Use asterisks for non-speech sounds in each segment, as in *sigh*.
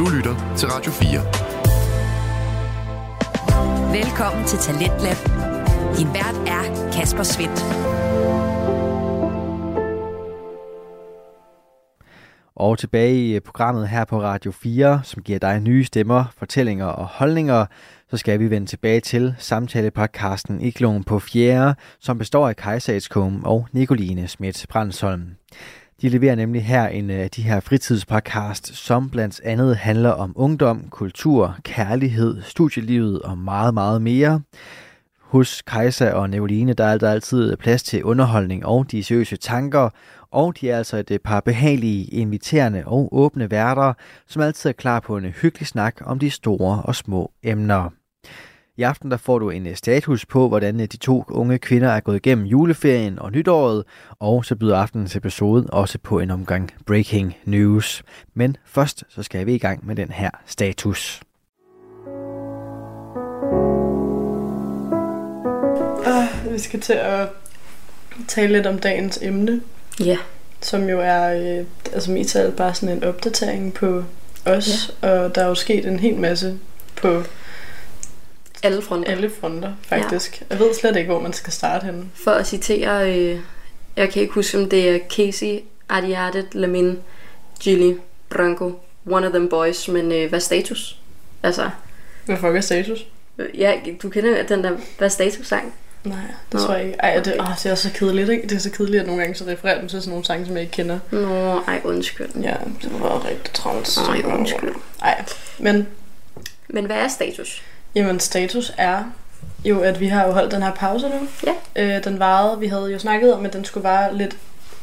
Du lytter til Radio 4. Velkommen til Talentlab. Din vært er Kasper Svendt. Og tilbage i programmet her på Radio 4, som giver dig nye stemmer, fortællinger og holdninger, så skal vi vende tilbage til samtalepodcasten Iglungen på 4, som består af Kajsa Edskum og Nicoline Schmidt Brandsholm. De leverer nemlig her en af de her fritidspodcast, som blandt andet handler om ungdom, kultur, kærlighed, studielivet og meget, meget mere. Hos Kajsa og Nicoline, der er der altid plads til underholdning og de seriøse tanker, og de er altså et øh, par behagelige, inviterende og åbne værter, som altid er klar på en hyggelig snak om de store og små emner. I aften der får du en status på, hvordan de to unge kvinder er gået igennem juleferien og nytåret, og så byder aftenens episode også på en omgang breaking news. Men først så skal vi i gang med den her status. Uh, vi skal til at tale lidt om dagens emne, Ja. som jo er, øh, altså mit tal bare sådan en opdatering på os, ja. og der er jo sket en hel masse på Alle fronter. alle fronter, faktisk. Ja. Jeg ved slet ikke, hvor man skal starte henne. For at citere, øh, jeg kan ikke huske, om det er Casey, Adiadet, Lamin, Gilly, Branco, one of them boys, men øh, hvad status? Altså, Hvad fuck er status? øh, ja, du kender den der, hvad er status sang? Nej, det Nå, tror jeg ikke. Ej, det, okay. åh, det er så kedeligt, ikke? Det er så kedeligt, at nogle gange så refererer dem til sådan nogle sange, som jeg ikke kender. Nå, ej, undskyld. Ja, det var rigtig træls. Ej, undskyld. Ej, men Men hvad er status? Jamen, status er jo, at vi har jo holdt den her pause nu. Ja. Øh, den varede, vi havde jo snakket om, at den skulle vare lidt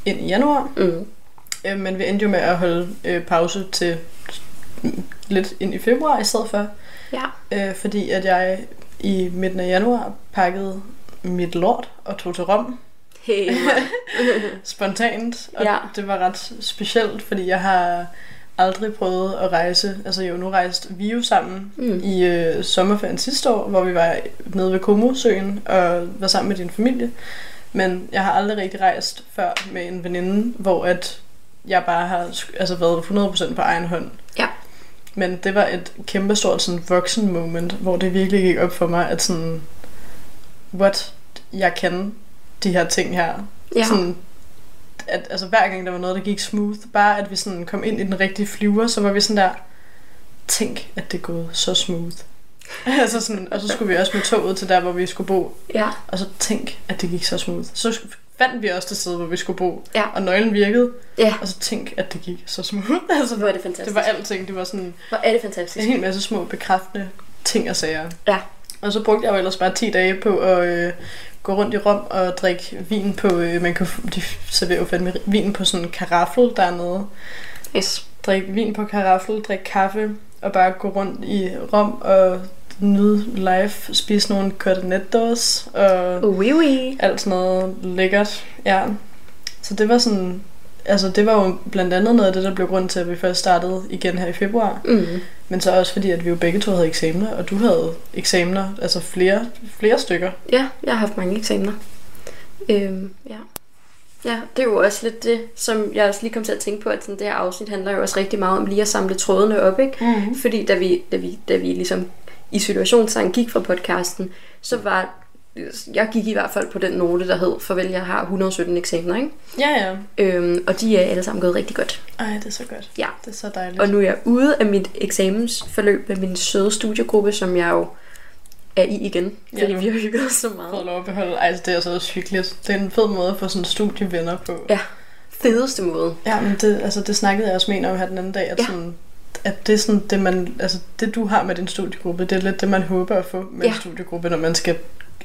ind i januar. Mm. Øh, men vi endte jo med at holde øh, pause til lidt ind i februar i stedet for. Ja. Øh, fordi at jeg i midten af januar pakkede mit lort og tog til Rom Hey, *laughs* spontant. Og Ja. det var ret specielt, fordi jeg har aldrig prøvet at rejse. Altså jo, nu rejste vi jo sammen Mm. i øh, sommerferien sidste år, hvor vi var nede ved Komosøen og var sammen med din familie. Men jeg har aldrig rigtig rejst før med en veninde, hvor at jeg bare har altså været 100% på egen hånd. Ja. Men det var et kæmpestort sådan voksen moment, hvor det virkelig gik op for mig, at sådan, what, jeg kan de her ting her. ja. Sådan, at altså, hver gang der var noget, der gik smooth, bare at vi sådan kom ind i den rigtige flyver, så var vi sådan der, tænk, at det er gået så smooth. *laughs* altså sådan, og så skulle vi også med toget til der, hvor vi skulle bo, ja. og så tænk, at det gik så smooth. Så fandt vi også det sted, hvor vi skulle bo, Ja. og nøglen virkede, Ja. og så tænk, at det gik så smooth. *laughs* altså, Hvor er det fantastisk. det var alting, det var sådan Hvor er det en fantastisk. hel masse små bekræftende ting og sager. Ja. Og så brugte jeg jo ellers bare 10 dage på at øh, gå rundt i Rom og drikke vin på, øh, man kan, de serverer jo fandme vin på sådan en karaffel dernede. Yes. Drikke vin på karaffel, drikke kaffe og bare gå rundt i Rom og nyde live, spise nogle cornettos og Oui, oui. alt sådan noget lækkert. Ja. Så det var sådan, altså det var jo blandt andet noget af det, der blev grund til, at vi først startede igen her i februar. Mm. Men så også fordi, at vi jo begge to havde eksamener, og du havde eksamener, altså flere, flere stykker. Ja, jeg har haft mange eksamener. Øhm, ja. Ja, det er jo også lidt det, som jeg også lige kom til at tænke på, at sådan, det her afsnit handler jo også rigtig meget om lige at samle trådene op, ikke? Mm. Fordi da vi, da vi, da vi ligesom i situationstegn gik fra podcasten, så var jeg gik i hvert fald på den note, der hed, farvel, jeg har 117 eksamener, ikke? Ja, ja. Øhm, og de er alle sammen gået rigtig godt. Ej, det er så godt. Ja. Det er så dejligt. Og nu er jeg ude af mit eksamensforløb med min søde studiegruppe, som jeg jo er i igen, Ja, fordi nu. vi har hygget os så fået meget. lov at beholde. Ej, det er så også hyggeligt. Det er en fed måde at få sådan studievenner på. Ja, fedeste måde. Ja, men det, altså, det snakkede jeg også med en om her den anden dag, at, Ja. ja. sådan, at det er sådan det, man, altså, det du har med din studiegruppe, det er lidt det, man håber at få med Ja. en studiegruppe, når man skal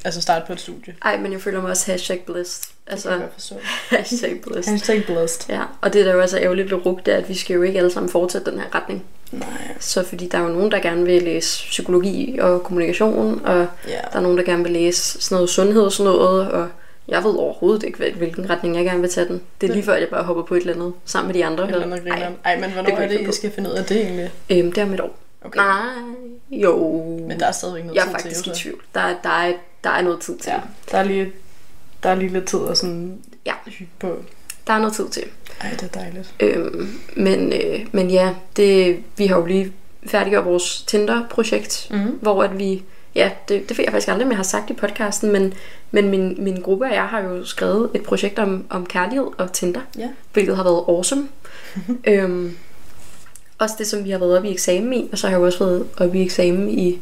altså, starte på et studie. Ej, men jeg føler mig også hashtag blessed. Altså, det kan jeg godt forstå. *laughs* hashtag blessed. Hashtag blessed. Ja, og det er da jo også ærgerligt ved RUG, det er, at vi skal jo ikke alle sammen fortsætte den her retning. Nej. Så fordi der er jo nogen, der gerne vil læse psykologi og kommunikation, og Ja. der er nogen, der gerne vil læse sådan noget sundhed og sådan noget, og jeg ved overhovedet ikke, hvil- hvilken retning jeg gerne vil tage den. Det er lige før, at jeg bare hopper på et eller andet sammen med de andre. Eller noget Ej. Ej, men hvornår det er det, I skal finde ud af det egentlig? øhm, det er om et år. Okay. Nej, jo. Men der er stadigvæk noget jeg er faktisk til. i tvivl. Der, er- der, er, der er noget tid til. Ja, der er lige, der er lige lidt tid at sådan Ja. hygge på. Der er noget tid til. Ej, det er dejligt. Øhm, men, øh, men ja, det, vi har jo lige færdiggjorde vores Tinder-projekt, Mhm. hvor at vi, ja, det, det ved jeg faktisk aldrig, om jeg har sagt i podcasten, men, men min, min gruppe og jeg har jo skrevet et projekt om, om kærlighed og Tinder, Ja. hvilket har været awesome. *laughs* øhm, også det, som vi har været oppe i eksamen i, og så har jeg jo også været oppe i eksamen i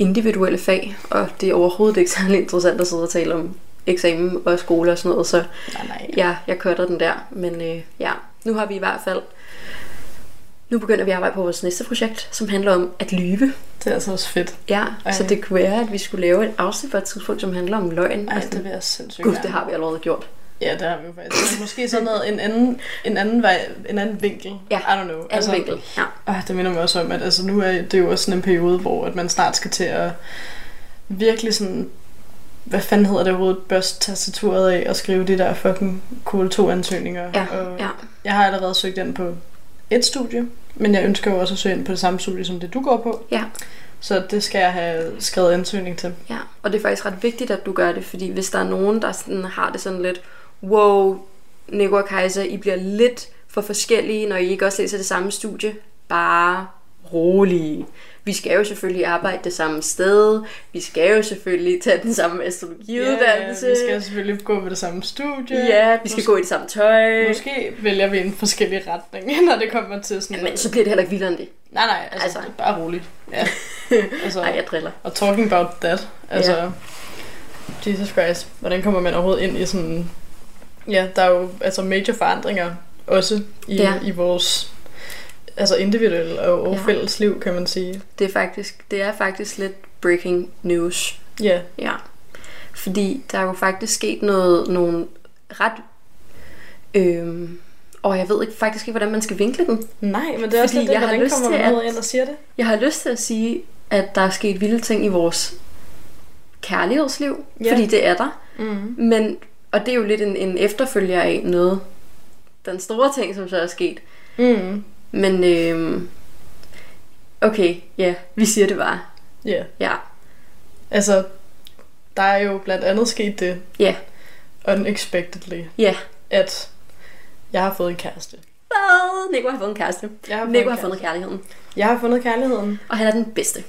individuelle fag, og det er overhovedet ikke *laughs* særlig interessant at sidde og tale om eksamen og skole og sådan noget, så Nej, nej. ja, jeg cutter den der. Men øh, ja, nu har vi i hvert fald... Nu begynder vi at arbejde på vores næste projekt, som handler om at lyve. Det er altså også fedt. Ja, Ej. så det kunne være, at vi skulle lave et afsnit på et tidspunkt, som handler om løgn. Ej, og sådan, det vil jeg sindssygt Gud, det har vi allerede gjort. Ja, det har vi jo faktisk. Måske sådan noget, en anden, en anden, vej, en anden vinkel. Ja, I don't know. Altså, vinkel. Ja. Øh, det minder mig også om, at altså, nu er det jo også sådan en periode, hvor at man snart skal til at virkelig sådan, hvad fanden hedder det overhovedet, børste tastaturet af og skrive de der fucking KL2-ansøgninger. Ja, og ja. Jeg har allerede søgt ind på et studie, men jeg ønsker jo også at søge ind på det samme studie, som det du går på. Ja. Så det skal jeg have skrevet ansøgning til. Ja, og det er faktisk ret vigtigt, at du gør det, fordi hvis der er nogen, der sådan har det sådan lidt, wow, Nico og Kaiser, I bliver lidt for forskellige, når I ikke også læser det samme studie. Bare rolige. Vi skal jo selvfølgelig arbejde det samme sted. Vi skal jo selvfølgelig tage den samme astrologiuddannelse. Ja, vi skal selvfølgelig gå på det samme studie. Ja, vi skal gå i det samme tøj. Måske vælger vi en forskellig retning, *laughs* når det kommer til sådan Men så bliver det heller ikke vildere end det. Nej, nej, altså, Altså. altså. bare roligt. Ja. *laughs* altså, Ej, jeg driller. og talking about that, altså, Ja. Jesus Christ, hvordan kommer man overhovedet ind i sådan, ja, der er jo altså major forandringer også i, Ja. i vores altså individuelle og, og Ja. fælles liv, kan man sige. Det er faktisk, det er faktisk lidt breaking news. Ja, Ja. Fordi der er jo faktisk sket noget, nogle ret... Øhm, og jeg ved ikke faktisk ikke, hvordan man skal vinkle den. nej, men det er også lidt det, jeg har hvordan lyst kommer til man ud at- ind og siger det? Jeg har lyst til at sige, at der er sket vilde ting i vores kærlighedsliv. Ja. Fordi det er der. Mm. Men, og det er jo lidt en, en efterfølger af noget. Den store ting, som så er sket. Mm. Men øhm, okay, ja, vi siger det bare. Ja, Ja, altså, der er jo blandt andet sket det, ja, unexpectedly, ja. at jeg har fået en kæreste. Hvad? Nico har fået en kæreste. Jeg har, Nico har en fundet kæreste. kærligheden. Jeg har fundet kærligheden, Og han er den bedste.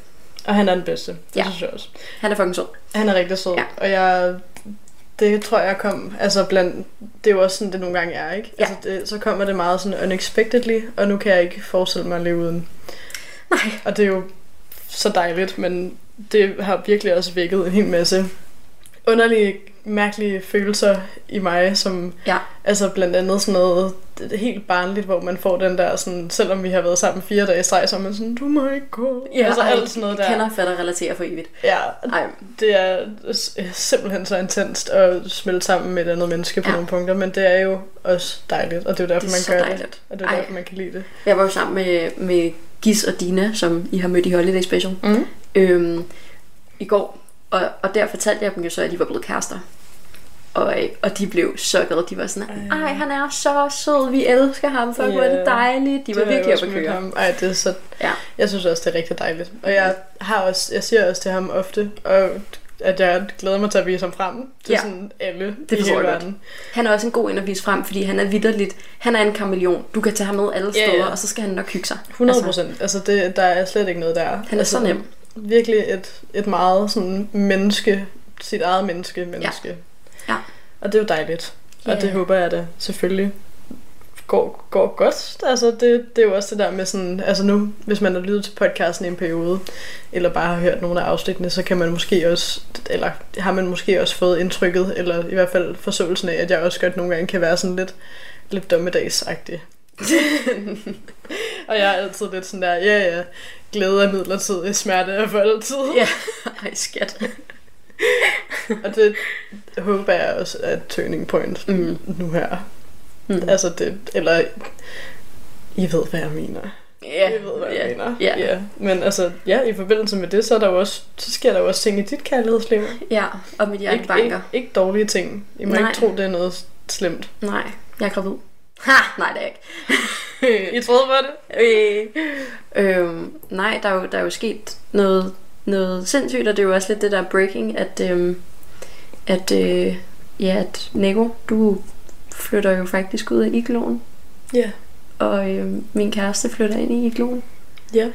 og han er den bedste. Det Ja. synes jeg også. Han er fucking sød. Han er rigtig sød, ja. og jeg, det tror jeg kom, altså blandt, det er jo også sådan, det nogle gange er, ikke? Ja. Altså det, så kommer det meget sådan unexpectedly, og nu kan jeg ikke forestille mig at leve uden. Nej. Og det er jo så dejligt, men det har virkelig også vækket en hel masse underlige, mærkelige følelser i mig, som Ja. altså blandt andet sådan noget helt barnligt, hvor man får den der sådan, selvom vi har været sammen fire dage i streg, så er man sådan, du må ikke gå. altså ej, alt sådan noget der. Kender, fatter, relaterer for evigt. Ja, Ej, det er simpelthen så intenst at smelte sammen med et andet menneske på Ja. nogle punkter, men det er jo også dejligt, og det er jo derfor, Det er man så gør dejligt. det. Og det er Ej. derfor, man kan lide det. jeg var jo sammen med, med Gis og Dina, som I har mødt i Holiday Special, Mm. øhm, i går. Og, og der fortalte jeg dem jo så, at de var blevet kærester. Og, øh, og de blev glade. De var sådan, ej, han er så sød, vi elsker ham, for hvor er det Ja. dejligt. De var Det virkelig oppe at køre. Ham. Ej, det er så, Ja. jeg synes også, det er rigtig dejligt. Og jeg, har også, jeg siger også til ham ofte, og at jeg glæder mig til at vise ham frem til Ja. ja. sådan alle Det i hele jeg godt. verden. Han er også en god en at vise frem, fordi han er vidderligt. Han er en kameleon. Du kan tage ham med alle Ja, steder, ja. og så skal han nok hygge sig. 100 procent. Altså, det, der er slet ikke noget der. Han er altså, så nem. Virkelig et, et meget sådan menneske, sit eget menneske, menneske. Ja. Og det er jo dejligt. Ja. Og det håber jeg da selvfølgelig går, går godt. Altså, det, det er jo også det der med sådan, altså nu, hvis man har lyttet til podcasten i en periode, eller bare har hørt nogle af afsnittene, så kan man måske også, eller har man måske også fået indtrykket, eller i hvert fald forståelsen af, at jeg også godt nogle gange kan være sådan lidt, lidt dommedagsagtig. *laughs* og jeg er altid lidt sådan der, ja ja, glæde er midlertidig, smerte er for altid. Ja, *laughs* ej skat. Og det håber jeg også er et turning point Mm. nu her. Mm. Altså det, eller I ved, hvad jeg mener. Ja, I ved, hvad ja, jeg mener. ja. ja. Men altså, ja, i forbindelse med det, så, er der jo også, så sker der jo også ting i dit kærlighedsliv. Ja, og mit hjerte Ikke, banker. ikke, ikke dårlige ting. I må Nej. ikke tro, det er noget slemt. Nej, jeg er gravid. Ha! Nej, det er jeg ikke. *laughs* *laughs* I troede på det? Øh, øhm, nej, der er, jo, der er jo sket noget, noget sindssygt, og det er jo også lidt det der breaking, at, øhm, at, øh, ja, at Nico, du flytter jo faktisk ud af igloen, Ja. og øhm, min kæreste flytter ind i igloen. Ja.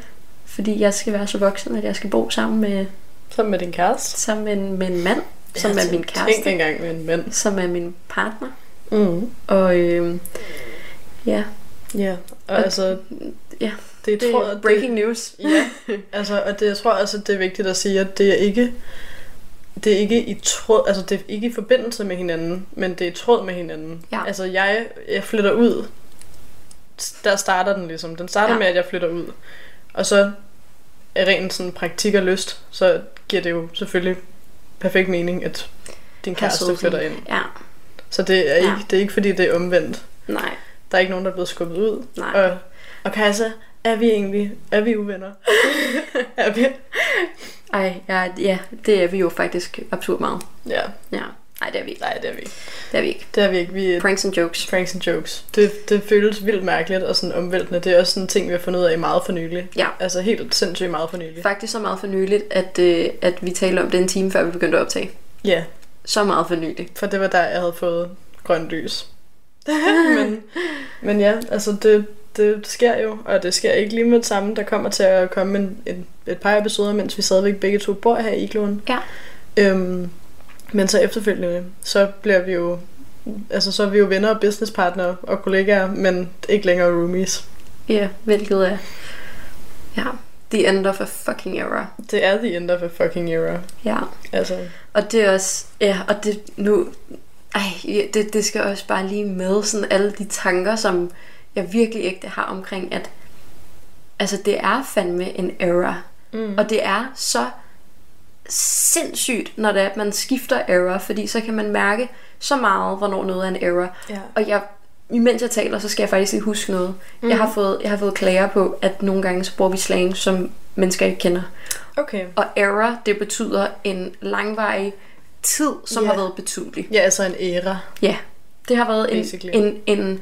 fordi jeg skal være så voksen, at jeg skal bo sammen med, Sammen med din kæreste. sammen med, en, med en mand, som Ja, er min Tænk kæreste, engang med en mand. som er min partner. Mm. Og øh, ja, Ja, og Og- altså... ja, det, det tror, er breaking news. Det, ja, altså, og det, jeg tror også, at det er vigtigt at sige, at det er ikke... Det er ikke i tråd, altså det er ikke i forbindelse med hinanden, men det er i tråd med hinanden. Ja. Altså jeg, jeg flytter ud, der starter den ligesom. Den starter Ja. med, at jeg flytter ud. Og så er rent sådan praktik og lyst, så giver det jo selvfølgelig perfekt mening, at din kæreste flytter ind. Ja, Så det er, ikke, Ja. det er ikke fordi, det er omvendt. nej, Der er ikke nogen, der er blevet skubbet ud. nej. Og, og Kajsa, er vi egentlig, er vi uvenner? *laughs* er vi? Ej, ja, ja, det er vi jo faktisk absurd meget. Ja, Ja, nej, det er vi ikke. nej, det er vi ikke. Det er vi ikke. Det er vi ikke. Vi Pranks and jokes. pranks and jokes. Det, det føles vildt mærkeligt og sådan omvæltende. Det er også sådan en ting, vi har fundet ud af meget for nylig. Ja. Altså helt sindssygt meget for nylig. Faktisk så meget for nyligt, at, øh, at vi talte om det en time, før vi begyndte at optage. Ja, Så meget for nyligt. for det var der, jeg havde fået grønt lys. *laughs* men, *laughs* men ja, altså det, det sker jo, og det sker ikke lige med det samme. Der kommer til at komme en, en, et par episoder, mens vi stadigvæk begge to bor her i Igloen. Ja. Øhm, men så efterfølgende, så bliver vi jo, altså så er vi jo venner og businesspartnere og kollegaer, men ikke længere roomies. Ja, hvilket er... Ja, the end of a fucking era. Det er the end of a fucking era. Ja, Altså, og det er også... Ja, og det nu... Ej, det, det skal også bare lige med sådan alle de tanker, som jeg virkelig ægte har omkring, at altså det er fandme en era. mm. Og det er så sindssygt, når det er, at man skifter era, fordi så kan man mærke så meget, hvornår noget er en era. ja. Og jeg, imens jeg taler, så skal jeg faktisk lige huske noget. Mm. Jeg, har fået, jeg har fået klager på, at nogle gange så bruger vi slang, som mennesker ikke kender. Okay. Og era, det betyder en langvarig tid, som Ja. har været betydelig. Ja, altså en æra. Ja, det har været en, Basically. en, en...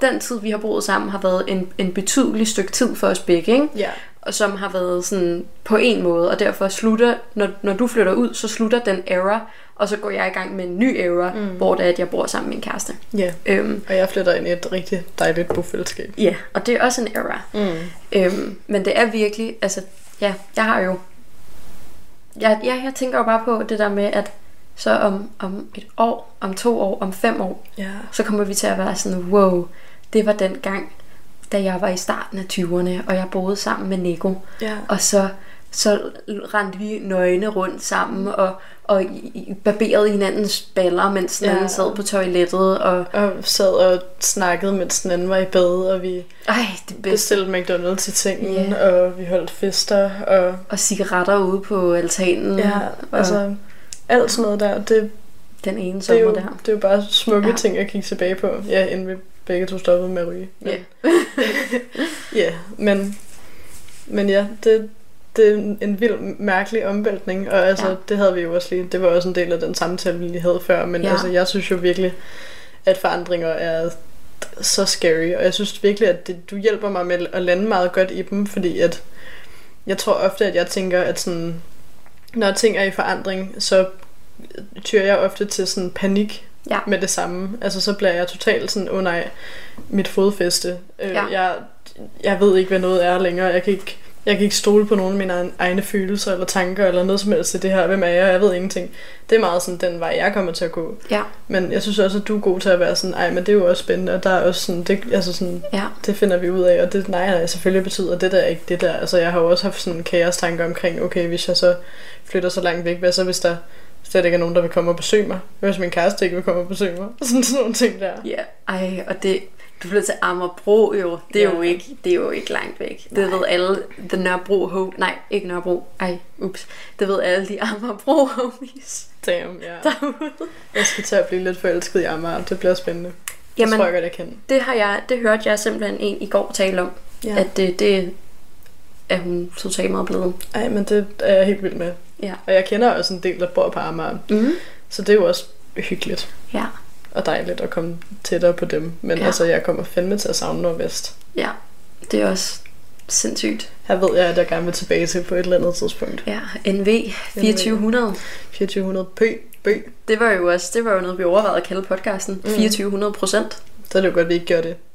Den tid, vi har boet sammen, har været en, en betydelig stykke tid for os begge, ikke? Ja. og som har været sådan på en måde, og derfor slutter, når, når du flytter ud, så slutter den era, og så går jeg i gang med en ny era, mm. hvor det er, at jeg bor sammen med min kæreste. Ja. Øhm, Og jeg flytter ind i et rigtig dejligt bofællesskab. ja, og det er også en era. Mm. Øhm, men det er virkelig, altså, ja, jeg har jo, jeg, jeg, jeg tænker jo bare på det der med, at så om, om et år, om to år, om fem år, Ja. så kommer vi til at være sådan, wow, det var den gang, da jeg var i starten af 20'erne, og jeg boede sammen med Nico. Ja. Og så, så rendte vi nøgne rundt sammen og, og i- barberede hinandens baller, mens den Ja. anden sad på toilettet. Og Og sad og snakkede, mens den anden var i bad, og vi ej, det bedste. bestilte McDonald's til sengen, Ja. yeah. og vi holdt fester, og Og cigaretter ude på altanen. ja, og altså alt sådan noget der, det, den ene det, er, sommer jo, der. det er jo bare smukke Ja. ting at kigge tilbage på, ja, inden vi begge to stoppede med at ryge. Ja. *laughs* ja, men, men ja, det, det er en vild mærkelig omvæltning, og altså, Ja. det havde vi jo også lige, det var også en del af den samtale, vi lige havde før, men ja. altså, jeg synes jo virkelig, at forandringer er så scary, og jeg synes virkelig, at det, du hjælper mig med at lande meget godt i dem, fordi at jeg tror ofte, at jeg tænker, at sådan, når ting er i forandring, så tyrer jeg ofte til sådan panik Ja. med det samme. Altså så bliver jeg totalt sådan, åh oh, nej, mit fodfæste. Øh, Ja. jeg, jeg ved ikke, hvad noget er længere. Jeg kan ikke, jeg kan ikke stole på nogen af mine egne- følelser eller tanker eller noget som helst til det her. Hvem er jeg? Jeg ved ingenting. Det er meget sådan den vej, jeg kommer til at gå. Ja. Men jeg synes også, at du er god til at være sådan, ej, men det er jo også spændende, og der er også sådan, det, altså sådan, Ja. det finder vi ud af, og det, nej, nej, selvfølgelig betyder det der ikke det der. Altså, jeg har jo også haft sådan en kaos-tanke omkring, okay, hvis jeg så flytter så langt væk, hvad så hvis der slet ikke er nogen, der vil komme og besøge mig? Hvis min kæreste ikke vil komme og besøge mig? *laughs* Sådan, sådan nogle ting der. Ja, ej, og det, du flytter til Amagerbro jo, det er, Ja. jo ikke, det er jo ikke langt væk. Det ved alle, the Nørrebro ho nej, ikke Nørrebro, ej, ups. Det ved alle de Amagerbro homies Damn, ja. derude. Jeg skal til at blive lidt forelsket i Amager. Det bliver spændende. Jamen, Jamen, det tror jeg godt, jeg kan. det, har jeg, det hørte jeg simpelthen en i går tale om, Ja. at det, det er hun totalt meget blevet. Ej, men det er jeg helt vild med. Ja. Og jeg kender også en del, der bor på Amager. Mm. Så det er jo også hyggeligt Ja, og dejligt at komme tættere på dem. Men Ja. altså, jeg kommer fandme til at savne Nordvest. ja, det er også sindssygt. Her ved jeg, at jeg gerne vil tilbage til på et eller andet tidspunkt. Ja, NV 2400. 2400 pø, bø. Det var jo også, det var jo noget, vi overvejede at kalde podcasten. Mm. 2400 procent. Så er det jo godt, at vi ikke gør det. *laughs*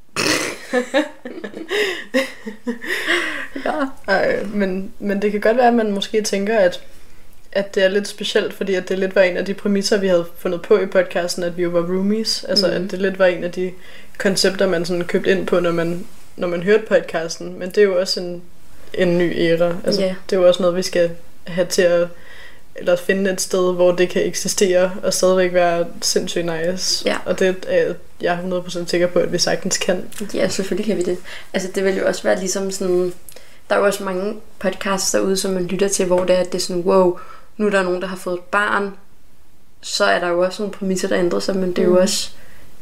Ja. Ej, men, men det kan godt være, at man måske tænker, at, at det er lidt specielt, fordi at det lidt var en af de præmisser, vi havde fundet på i podcasten, at vi jo var roomies. Altså, Mhm. mm. at det lidt var en af de koncepter, man sådan købte ind på, når man, når man hørte podcasten. Men det er jo også en, en ny æra. Altså, Ja. Det er jo også noget, vi skal have til at eller finde et sted, hvor det kan eksistere og stadigvæk være sindssygt nice. Ja. Og det er jeg er 100% sikker på, at vi sagtens kan. Ja, selvfølgelig kan vi det. Altså, det vil jo også være ligesom sådan... Der er jo også mange podcasts derude, som man lytter til, hvor det er, at det er sådan, wow, nu er der nogen, der har fået et barn. Så er der jo også nogle præmisser, der ændrer sig, men det er jo Mm. også...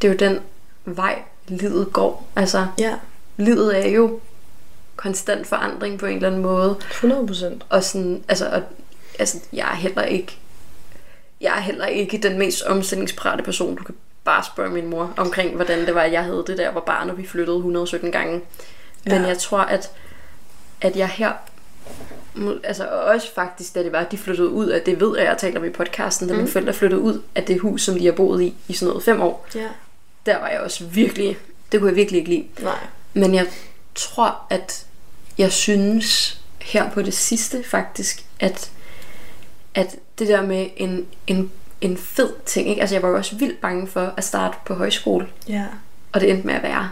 Det er jo den vej, livet går. Altså, Ja, livet er jo konstant forandring på en eller anden måde. 100%. Og sådan, altså, og, altså jeg er heller ikke jeg er heller ikke den mest omstillingsparate person. Du kan bare spørge min mor omkring, hvordan det var, at jeg havde det der, var barn, og vi flyttede 117 gange. Men Ja. jeg tror, at, at jeg her, altså og også faktisk, da det var, at de flyttede ud af, det ved jeg, jeg taler om i podcasten, da mm. mine forældre flyttede ud af det hus, som de har boet i, i sådan noget fem år, Ja. der var jeg også virkelig, det kunne jeg virkelig ikke lide. Nej. Men jeg tror, at jeg synes her på det sidste faktisk, at, at det der med en, en, en fed ting, ikke? altså jeg var jo også vildt bange for at starte på højskole, Ja. og det endte med at være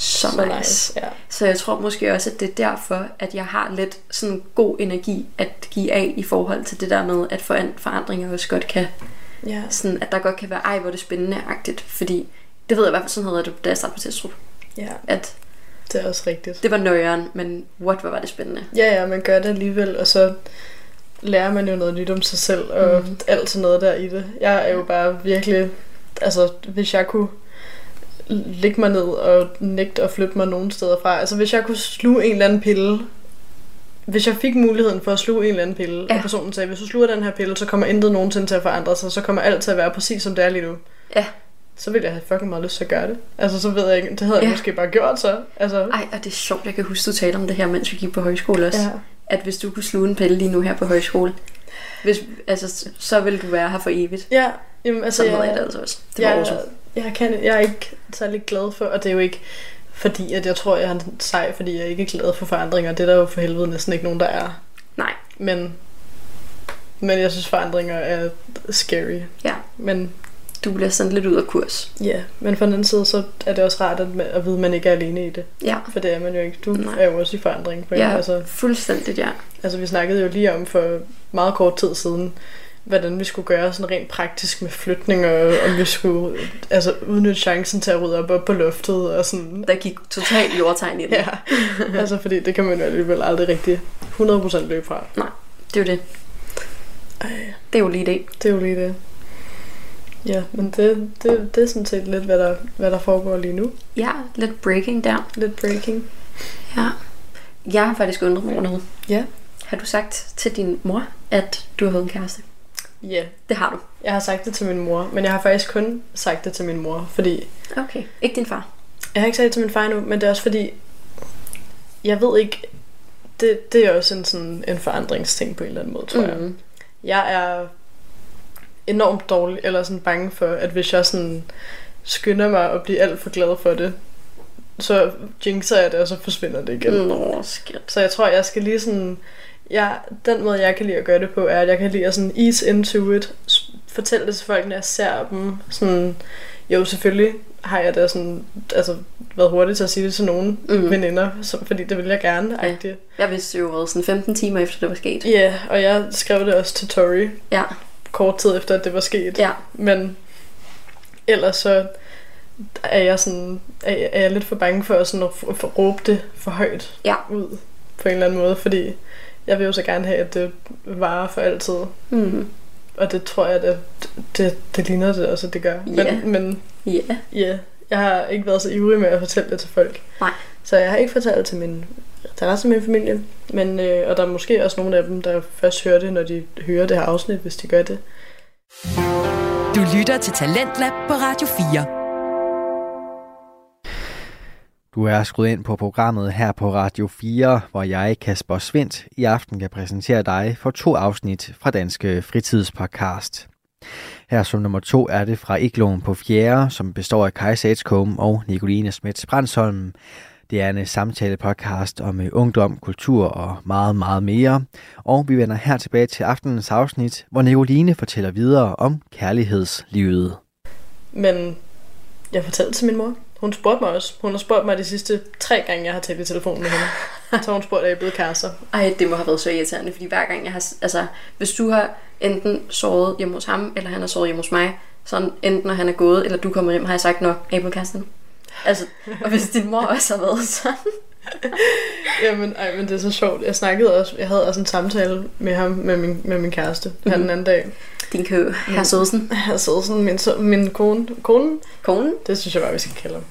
så, Så nice. nice. Ja. Så jeg tror måske også, at det er derfor, at jeg har lidt sådan god energi at give af i forhold til det der med, at foran- forandringer også godt kan, Ja. sådan, at der godt kan være, ej, hvor det spændende-agtigt, fordi det ved jeg i hvert fald sådan havde jeg det, da jeg startede på Testrup, ja. at Det er også rigtigt. det var nøjeren, men what, hvor var det spændende. Ja, ja, man gør det alligevel, og så lærer man jo noget nyt om sig selv, og mm. alt sådan noget der i det. Jeg er jo bare virkelig, altså hvis jeg kunne lægge mig ned og nægte at flytte mig nogen steder fra, altså hvis jeg kunne sluge en eller anden pille, hvis jeg fik muligheden for at sluge en eller anden pille, ja. Ja. og personen sagde, hvis du sluger den her pille, så kommer intet nogensinde til at forandre sig, så kommer alt til at være præcis som det er lige nu. Ja. Så ville jeg have fucking meget lyst til at gøre det. Altså så ved jeg ikke, det havde jeg Ja. måske bare gjort så. Altså, Ej, og det er sjovt, jeg kan huske, du talte om det her, mens vi gik på højskole også. ja. At hvis du kunne sluge en pille lige nu her på højskole, hvis, altså, så ville du være her for evigt. Ja, jamen, altså, Sådan jeg, havde jeg det altså også. Det var jeg, awesome. Jeg, kan, jeg er ikke særlig glad for, og det er jo ikke fordi, at jeg tror, jeg er sej, fordi jeg ikke er glad for forandringer. Det er der jo for helvede næsten ikke nogen, der er. Nej, Men, men jeg synes, forandringer er scary. ja. Men Du bliver sådan lidt ud af kurs. ja, men på den anden side, så er det også rart at, at vide, at man ikke er alene i det. Ja, For det er man jo ikke. Du Nej. er jo også i forandring. På ja altså, fuldstændigt, ja. altså, vi snakkede jo lige om for meget kort tid siden, hvordan vi skulle gøre sådan rent praktisk med flytning, og om vi skulle altså, udnytte chancen til at rydde op, op på loftet og sådan. Der gik totalt jordtegn i den. Ja, altså fordi det kan man jo alligevel aldrig rigtig 100% løbe fra. Det er jo det. Ej, Det er jo lige det. det er jo lige det. Ja, men det, det, det er sådan set lidt, hvad der, hvad der foregår lige nu. Ja, lidt breaking der. Lidt breaking. Ja. Jeg har faktisk undret mig over noget. Ja. Har du sagt til din mor, at du har fået en kæreste? Ja, Det har du. jeg har sagt det til min mor, men jeg har faktisk kun sagt det til min mor, fordi Okay. Ikke din far? Jeg har ikke sagt det til min far endnu, men det er også fordi, jeg ved ikke, det, det er også en, sådan, en forandringsting på en eller anden måde, tror mm. jeg. Mm. Jeg er enormt dårlig, eller sådan bange for, at hvis jeg sådan skynder mig at blive alt for glad for det, så jinxer jeg det, og så forsvinder det igen. Mm. Nå, skat. Så jeg tror, jeg skal lige sådan... Jeg, den måde, jeg kan lide at gøre det på, er, at jeg kan lide at sådan ease into it. Fortælle det til folk, når jeg ser dem. Sådan, jo, selvfølgelig har jeg da sådan, altså, været hurtig til at sige det til nogle Mm. veninder, som, fordi det vil jeg gerne. Ja. Ja. Jeg vidste jo sådan 15 timer efter det var sket. ja, yeah, og jeg skrev det også til Tori Ja, kort tid efter, at det var sket. ja. Men ellers så er jeg, sådan, er, er jeg lidt for bange for at, sådan at råbe det for højt Ja. ud på en eller anden måde, fordi jeg vil jo så gerne have, at det varer for altid. Mm. Og det tror jeg, det, det, det ligner det også, at det gør. Ja. Men, men Ja. ja, jeg har ikke været så ivrig med at fortælle det til folk. Nej. Så jeg har ikke fortalt det til min, til resten af min familie. Men, øh, og der er måske også nogle af dem, der først hører det, når de hører det her afsnit, hvis de gør det. Du lytter til Talentlab på Radio 4. Du er skruet ind på programmet her på Radio 4, hvor jeg, Kasper Svendt, i aften kan præsentere dig for to afsnit fra Danske Fritidspodcast. Her som nummer to er det fra Igloen på 4, som består af Kai Edskum og Nicoline Smits Brandsholm. Det er en samtale-podcast om øh, ungdom, kultur og meget, meget mere. Og vi vender her tilbage til aftenens afsnit, hvor Nicoline fortæller videre om kærlighedslivet. Men jeg fortalte til min mor. Hun spurgte mig også. Hun har spurgt mig de sidste tre gange, jeg har talt i telefonen med hende. *laughs* Så hun spurgt, at jeg er blevet kærester. Ej, det må have været så irriterende, fordi hver gang jeg har... Altså, hvis du har enten sovet hjemme hos ham, eller han har sovet hjemme hos mig, så enten når han er gået, eller du kommer hjem, har jeg sagt, nå, er I blevet kærester nu? Altså, og hvis din mor *laughs* også har været sådan... *laughs* Jamen, ej, men det er så sjovt. Jeg snakkede også, jeg havde også en samtale med ham, med min, med min kæreste, her Mhm. den anden dag. Din kø, herr Sødsen. Jeg sad sådan, min, så- min kone, konen, Konen. det synes jeg bare, vi skal kalde ham.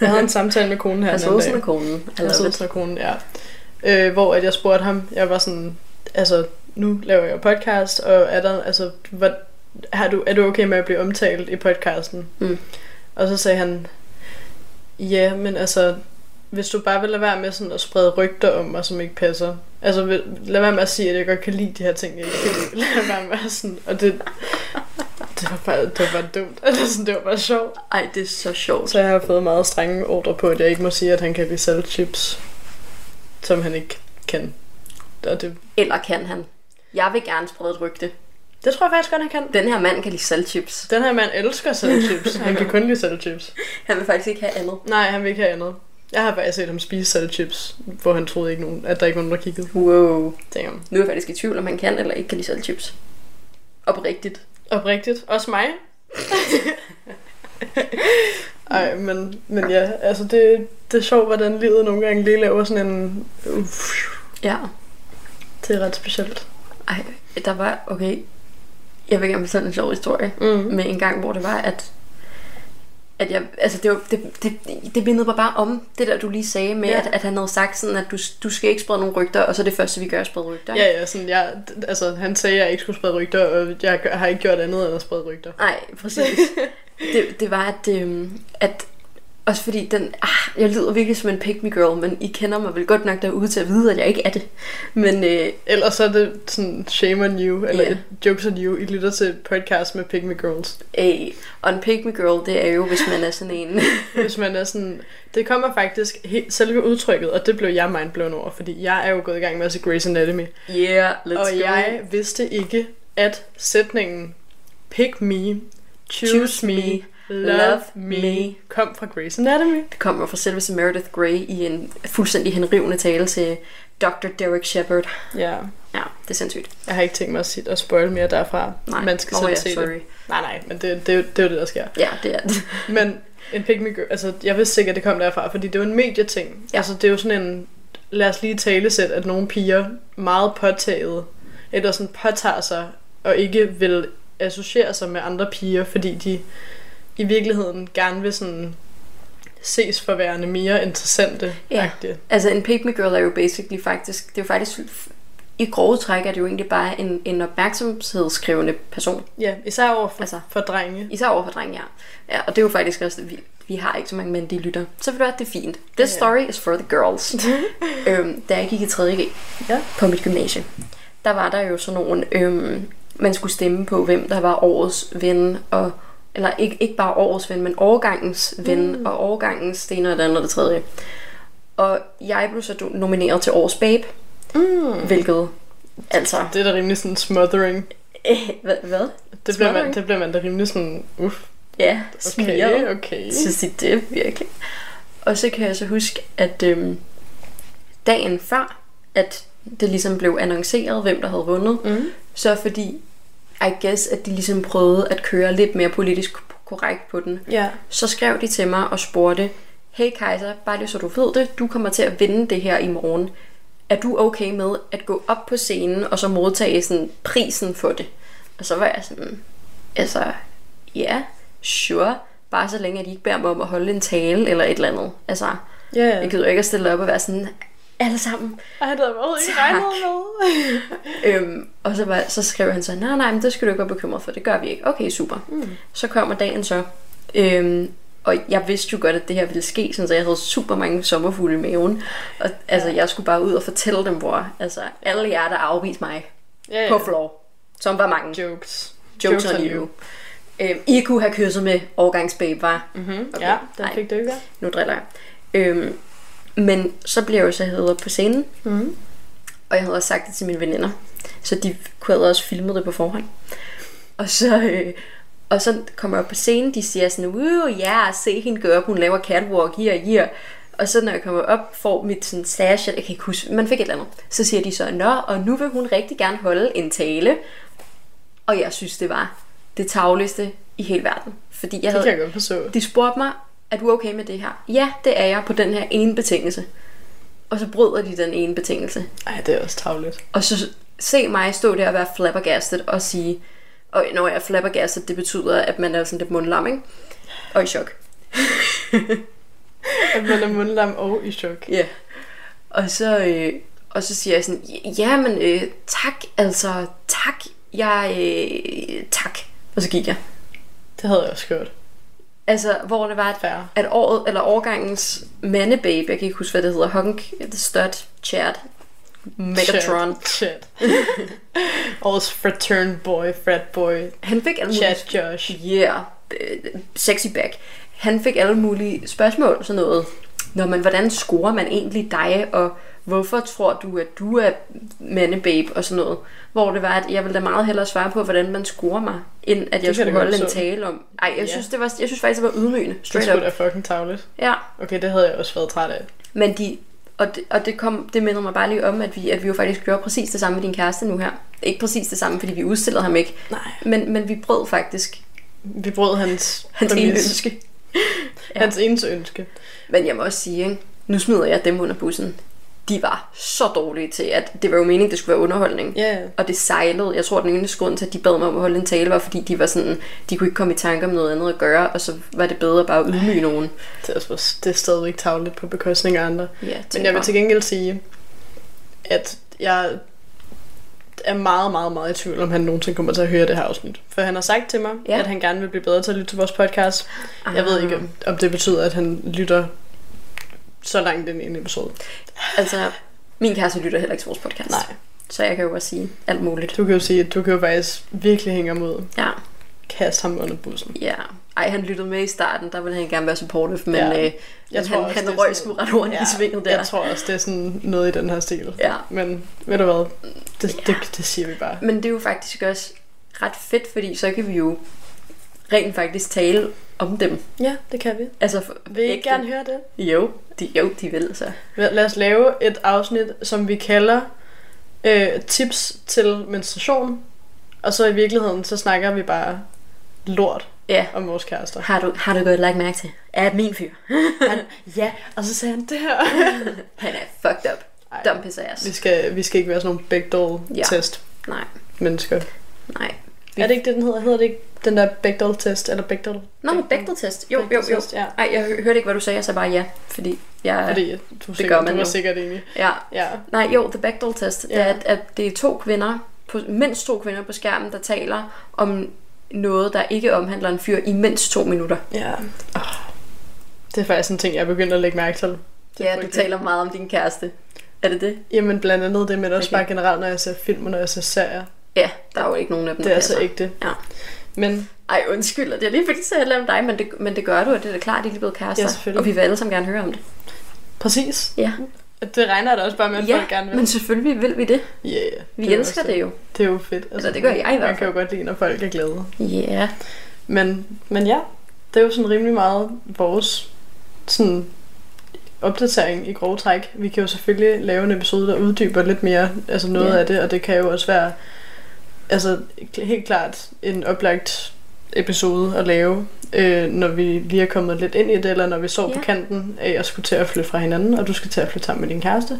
Jeg havde en samtale med konen her Herr den anden Sødsen dag. og konen. Sidder it. til konen, ja. Øh, hvor at jeg spurgte ham, jeg var sådan, altså, nu laver jeg podcast, og er der, altså, hvad, har du, er du okay med at blive omtalt i podcasten? Mm. Og så sagde han, ja, men altså, hvis du bare vil lade være med sådan at sprede rygter om mig, som ikke passer. Altså, vil- lad være med at sige, at jeg godt kan lide de her ting, jeg ikke kan lide. *laughs* Lad være med at sådan, og det, det var bare, det var bare dumt. *laughs* Altså, sådan, det var bare sjovt. Ej, det er så sjovt. Så jeg har fået meget strenge ordre på, at jeg ikke må sige, at han kan lide saltchips, som han ikke kan. Og det, Eller kan han? Jeg vil gerne sprede et rygte. det tror jeg faktisk godt, han kan. Den her mand kan lide saltchips. Den her mand elsker saltchips. Han kan kun lide saltchips. *laughs* Han vil faktisk ikke have andet. Nej, han vil ikke have andet. Jeg har faktisk set ham spise saltchips, hvor han troede ikke nogen, at der ikke var nogen, der kiggede. Wow. Damn. Nu er jeg faktisk i tvivl, om han kan eller ikke kan lide saltchips. Oprigtigt. Oprigtigt. Også mig. *laughs* Ej, men, men ja, altså det, det er sjovt, hvordan livet nogle gange lige laver sådan en... Uff, Ja. det er ret specielt. Ej, der var, okay, jeg vil gerne fortælle en sjov historie Mm. med en gang, hvor det var, at at jeg, altså det, var, det, det, det mindede mig bare om det der, du lige sagde med, Ja. at, at han havde sagt sådan, at du, du skal ikke sprede nogle rygter, og så det første, vi gør, er at sprede rygter. Ja, ja, sådan, jeg, altså, han sagde, at jeg ikke skulle sprede rygter, og jeg har ikke gjort andet end at sprede rygter. Nej, præcis. *laughs* det, det var, at, øhm, at også fordi den, ah, jeg lyder virkelig som en pick me girl, men I kender mig vel godt nok derude til at vide, at jeg ikke er det. Men øh, Ellers så er det sådan shame on you, eller yeah. jokes on you. I lytter til podcast med Pick Me Girls. øh, og en pick me girl, det er jo, hvis man er sådan en... *laughs* Hvis man er sådan... Det kommer faktisk helt selve udtrykket, og det blev jeg mindblown over, fordi jeg er jo gået i gang med at se Grey's Anatomy. yeah, let's og go. jeg vidste ikke, at sætningen Pick me, choose, Choose me, me, love, me, kom fra Grey's Anatomy. Det kommer fra selveste Meredith Grey i en fuldstændig henrivende tale til Dr. Derek Shepard. Ja, Ja, det er sindssygt. jeg har ikke tænkt mig at, sige, at spoil mere derfra. Nej, Man skal selv ja, se det. sorry. Nej, nej, men det, det, er det er jo det, der sker. Ja, det er det. *laughs* Men en pick me girl, altså jeg vidste sikkert, at det kom derfra, fordi det er jo en medieting. Ja. Altså det er jo sådan en, lad os lige tale sæt, at nogle piger meget påtaget, eller sådan påtager sig, og ikke vil associere sig med andre piger, fordi de i virkeligheden gerne vil sådan ses for værende mere interessante. Ja. agtige. Altså en me girl er jo basically faktisk, det er jo faktisk, i grove træk er det jo egentlig bare en, en opmærksomhedsskrivende person. ja, især over for, altså, for drenge. Især over for drenge, ja. ja. og det er jo faktisk også, vi, vi har ikke så mange mænd, de lytter. Så vil du have, det er fint. This Ja. story is for the girls. *laughs* øhm, da jeg gik i 3.G Ja. på mit gymnasie, der var der jo sådan nogle, øhm, man skulle stemme på, hvem der var årets ven, og, eller ikke, ikke bare årets ven, men årgangens ven, mm. og årgangens det ene og det andet og det tredje. Og jeg blev så nomineret til årets babe, Mm. hvilket, altså, Det er da rimelig sådan smothering. øh, hvad? hvad? Det bliver, man, det bliver man da rimelig sådan, uff, Ja, okay, smiret. okay. Så sige det virkelig. Og så kan jeg så huske, at øhm, dagen før, at det ligesom blev annonceret, hvem der havde vundet, Mm. så fordi, I guess, at de ligesom prøvede at køre lidt mere politisk korrekt på den, Ja. så skrev de til mig og spurgte, hey Kaiser, bare lige så du ved det, du kommer til at vinde det her i morgen. Er du okay med at gå op på scenen og så modtage sådan prisen for det? Og så var jeg sådan, altså, ja, sure. Bare så længe, at de ikke beder mig om at holde en tale eller et eller andet. Altså, ja. jeg gider ikke at stille op og være sådan, alle sammen. Ej, det havde overhovedet ikke regnet med. *laughs* Øhm, og så, var, så skrev han så, nej, nej, men det skal du ikke være bekymret for, det gør vi ikke. Okay, super. Mm. Så kommer dagen så. Øhm, og jeg vidste jo godt, at det her ville ske, sådan, så jeg havde super mange sommerfugle i maven. Og altså, jeg skulle bare ud og fortælle dem, hvor altså, alle jer, der afviste mig Ja, på floor, som var mange. Jokes. Jokes on you. Øhm, I kunne have kysset med årgangsbabe, var. Mm-hmm. Okay. Ja, den fik du ikke. Nu driller jeg. Øhm, Men så blev jeg jo så hævet op på scenen, Mm. og jeg havde også sagt det til mine veninder, så de kunne også filmet det på forhånd. Og så, øh, og så kommer jeg op på scenen, de siger sådan, ja, se hende gøre op, hun laver catwalk, her, her. Og så når jeg kommer op, får mit sådan stash, jeg kan ikke huske, man fik et eller andet. Så siger de så, nå, og nu vil hun rigtig gerne holde en tale. Og jeg synes, det var det tavligste i hele verden. Fordi jeg Det havde, kan jeg godt forstå. de spurgte mig, er du okay med det her? Ja, det er jeg på den her ene betingelse. Og så bryder de den ene betingelse. Ej, det er også tavligt. Og så se mig stå der og være flabbergasted og sige, og når jeg er flabbergasted, det betyder, at man er sådan lidt mundlam, ikke? Og i chok. *laughs* At man er mundlam og i chok. Ja. Og så, øh, og så siger jeg sådan, ja, men øh, tak, altså, tak, jeg, øh, tak. Og så gik jeg. Det havde jeg også gjort. Altså, hvor det var, at, Fair. at året, eller årgangens mandebabe, jeg kan ikke huske, hvad det hedder, Hunk, The Stud, Chad, Megatron. Chat. *laughs* Årets fratern boy, frat boy, Han fik alle chat mulige, Josh. yeah, øh, sexy back. Han fik alle mulige spørgsmål, sådan noget. Nå, men hvordan scorer man egentlig dig, og hvorfor tror du, at du er mandebabe, og sådan noget. Hvor det var, at jeg ville da meget hellere svare på, hvordan man scorer mig, end at jeg skulle holde en tale om. Ej, jeg, Ja. synes, det var, jeg synes faktisk, det var ydmygende. Det Straight skulle up. da fucking tavligt. Ja, Okay, det havde jeg også været træt af. Men de, og det, og det, kom, det minder mig bare lige om, at vi, at vi jo faktisk gjorde præcis det samme med din kæreste nu her. Ikke præcis det samme, fordi vi udstillede ham ikke. Nej. Men, men vi brød faktisk Vi brød hans, hans ene ønske. Hans eneste ønske. Men jeg må også sige, ikke? nu smider jeg dem under bussen. De var så dårlige til, at det var jo meningen, det skulle være underholdning. Ja, Og det sejlede. Jeg tror, den eneste grund til, at de bad mig om at holde en tale, var fordi de var sådan, de kunne ikke komme i tanke om noget andet at gøre, og så var det bedre bare at ydmyge nogen. det er, også, det er stadigvæk tavligt på bekostning af andre. Ja, Men jeg vil til gengæld sige, at jeg er meget, meget, meget i tvivl, om han nogensinde kommer til at høre det her afsnit. For han har sagt til mig, Ja. at han gerne vil blive bedre til at lytte til vores podcast. Ah. Jeg ved Ah. ikke, om, om det betyder, at han lytter så langt ind i en episode. Altså, min kæreste lytter heller ikke til vores podcast. Nej. Så jeg kan jo også sige alt muligt. Du kan jo sige, at du kan jo faktisk virkelig hænge ham ud. Ja. Kaste ham under bussen. Ja, ej, han lyttede med i starten, der ville han gerne være supportive, men Ja. ja. øh, Jeg tror han, også, han det røg sgu ret hurtigt ja, i svinget der. Jeg tror også, det er sådan noget i den her stil. Ja. Men ved du hvad? Det, det, det siger vi bare. Men det er jo faktisk også ret fedt, fordi så kan vi jo rent faktisk tale om dem. Ja, det kan vi. Altså, for, Vil I ikke gerne høre det? Jo, de, jo, de vil så. Lad os lave et afsnit, som vi kalder øh, tips til menstruation. Og så i virkeligheden, så snakker vi bare lort Ja. om vores kærester. Har du, har du godt lagt mærke til? Er min fyr? *laughs* Han, ja, og så sagde han det her. *laughs* Han er fucked up. Ej. Dum ass. vi, skal, vi skal ikke være sådan nogle Bechdel-test Nej, mennesker. nej. Er det ikke det, den hedder? Hedder det ikke den der Bechdel-test? Eller Bechdel? Nå, men Bechdel-test. Jo, jo, jo. Bechdel-test, ja. Ej, jeg hø- hørte ikke, hvad du sagde. Jeg sagde bare ja, fordi jeg... Fordi du, gør sikkert, man du var jo. sikkert enig. Ja, Ja. Nej, jo, The Bechdel Test. Ja. Det er, at, at det er to kvinder, på, mindst to kvinder på skærmen, der taler om noget, der ikke omhandler en fyr i mindst to minutter. ja. Oh. Det er faktisk en ting, jeg er begyndt at lægge mærke til. Det Ja, du taler meget om din kæreste. Er det det? Jamen blandt andet det, men også Okay. bare generelt, når jeg ser film og når jeg ser serier. Ja, der er jo ikke nogen af dem, Det er altså passer. ikke det. Ja. Men Ej, undskyld, det er lige fordi, så handler om dig, men det, men det gør du, og det er da klart, at de er blevet kærester. Ja, selvfølgelig. og vi vil alle sammen gerne høre om det. præcis. Ja, Det regner da også bare med, at ja folk gerne vil. men selvfølgelig vil vi det. Yeah, Vi det er elsker det jo. Det er jo fedt. Altså, Eller det gør jeg i hvert Man kan jo fald. godt lide, når folk er glade. Ja, yeah. Men, men ja, det er jo sådan rimelig meget vores sådan opdatering i grove træk. Vi kan jo selvfølgelig lave en episode, der uddyber lidt mere altså noget Ja. af det, og det kan jo også være altså helt klart en oplagt episode at lave, øh, når vi lige er kommet lidt ind i det, eller når vi står Ja. på kanten af at skulle til at flytte fra hinanden, og du skal til at flytte sammen med din kæreste.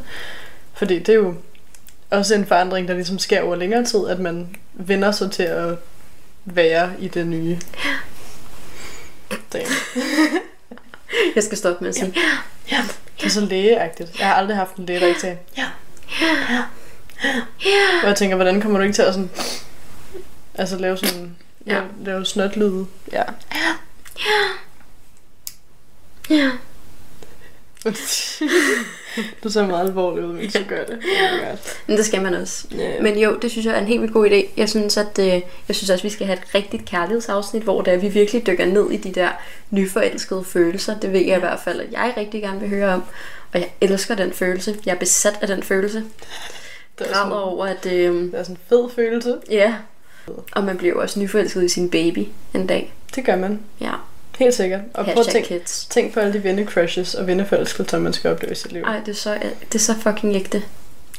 Fordi det er jo også en forandring, der ligesom sker over længere tid, at man vender sig til at være i det nye. Damn. *laughs* jeg skal stoppe med at sige. Ja, det er så lægeagtigt. Jeg har aldrig haft en læge, der ikke sagde, ja, ja, Og jeg tænker, hvordan kommer du ikke til at sådan, altså lave sådan, Ja. ja. lave, lave snotlyde? Ja. Ja. *laughs* du ser meget alvorlig ud, mens du gør det. Oh. Men det skal man også. Ja. Men jo, det synes jeg er en helt vildt god idé. Jeg synes, at øh, jeg synes også, at vi skal have et rigtigt kærlighedsafsnit, hvor der vi virkelig dykker ned i de der nyforelskede følelser. Det ved jeg i hvert fald, at jeg rigtig gerne vil høre om. Og jeg elsker den følelse. Jeg er besat af den følelse. Det er, Græder over, at... Øh, det er sådan en fed følelse. ja. Og man bliver jo også nyforelsket i sin baby en dag. Det gør man. Ja. Helt sikkert. Og prøv at Hashtag tænk, kids. tænk på alle de vennecrushes og venneforelskelser, man skal opleve i sit liv. Ej, det er så, det er så fucking ægte.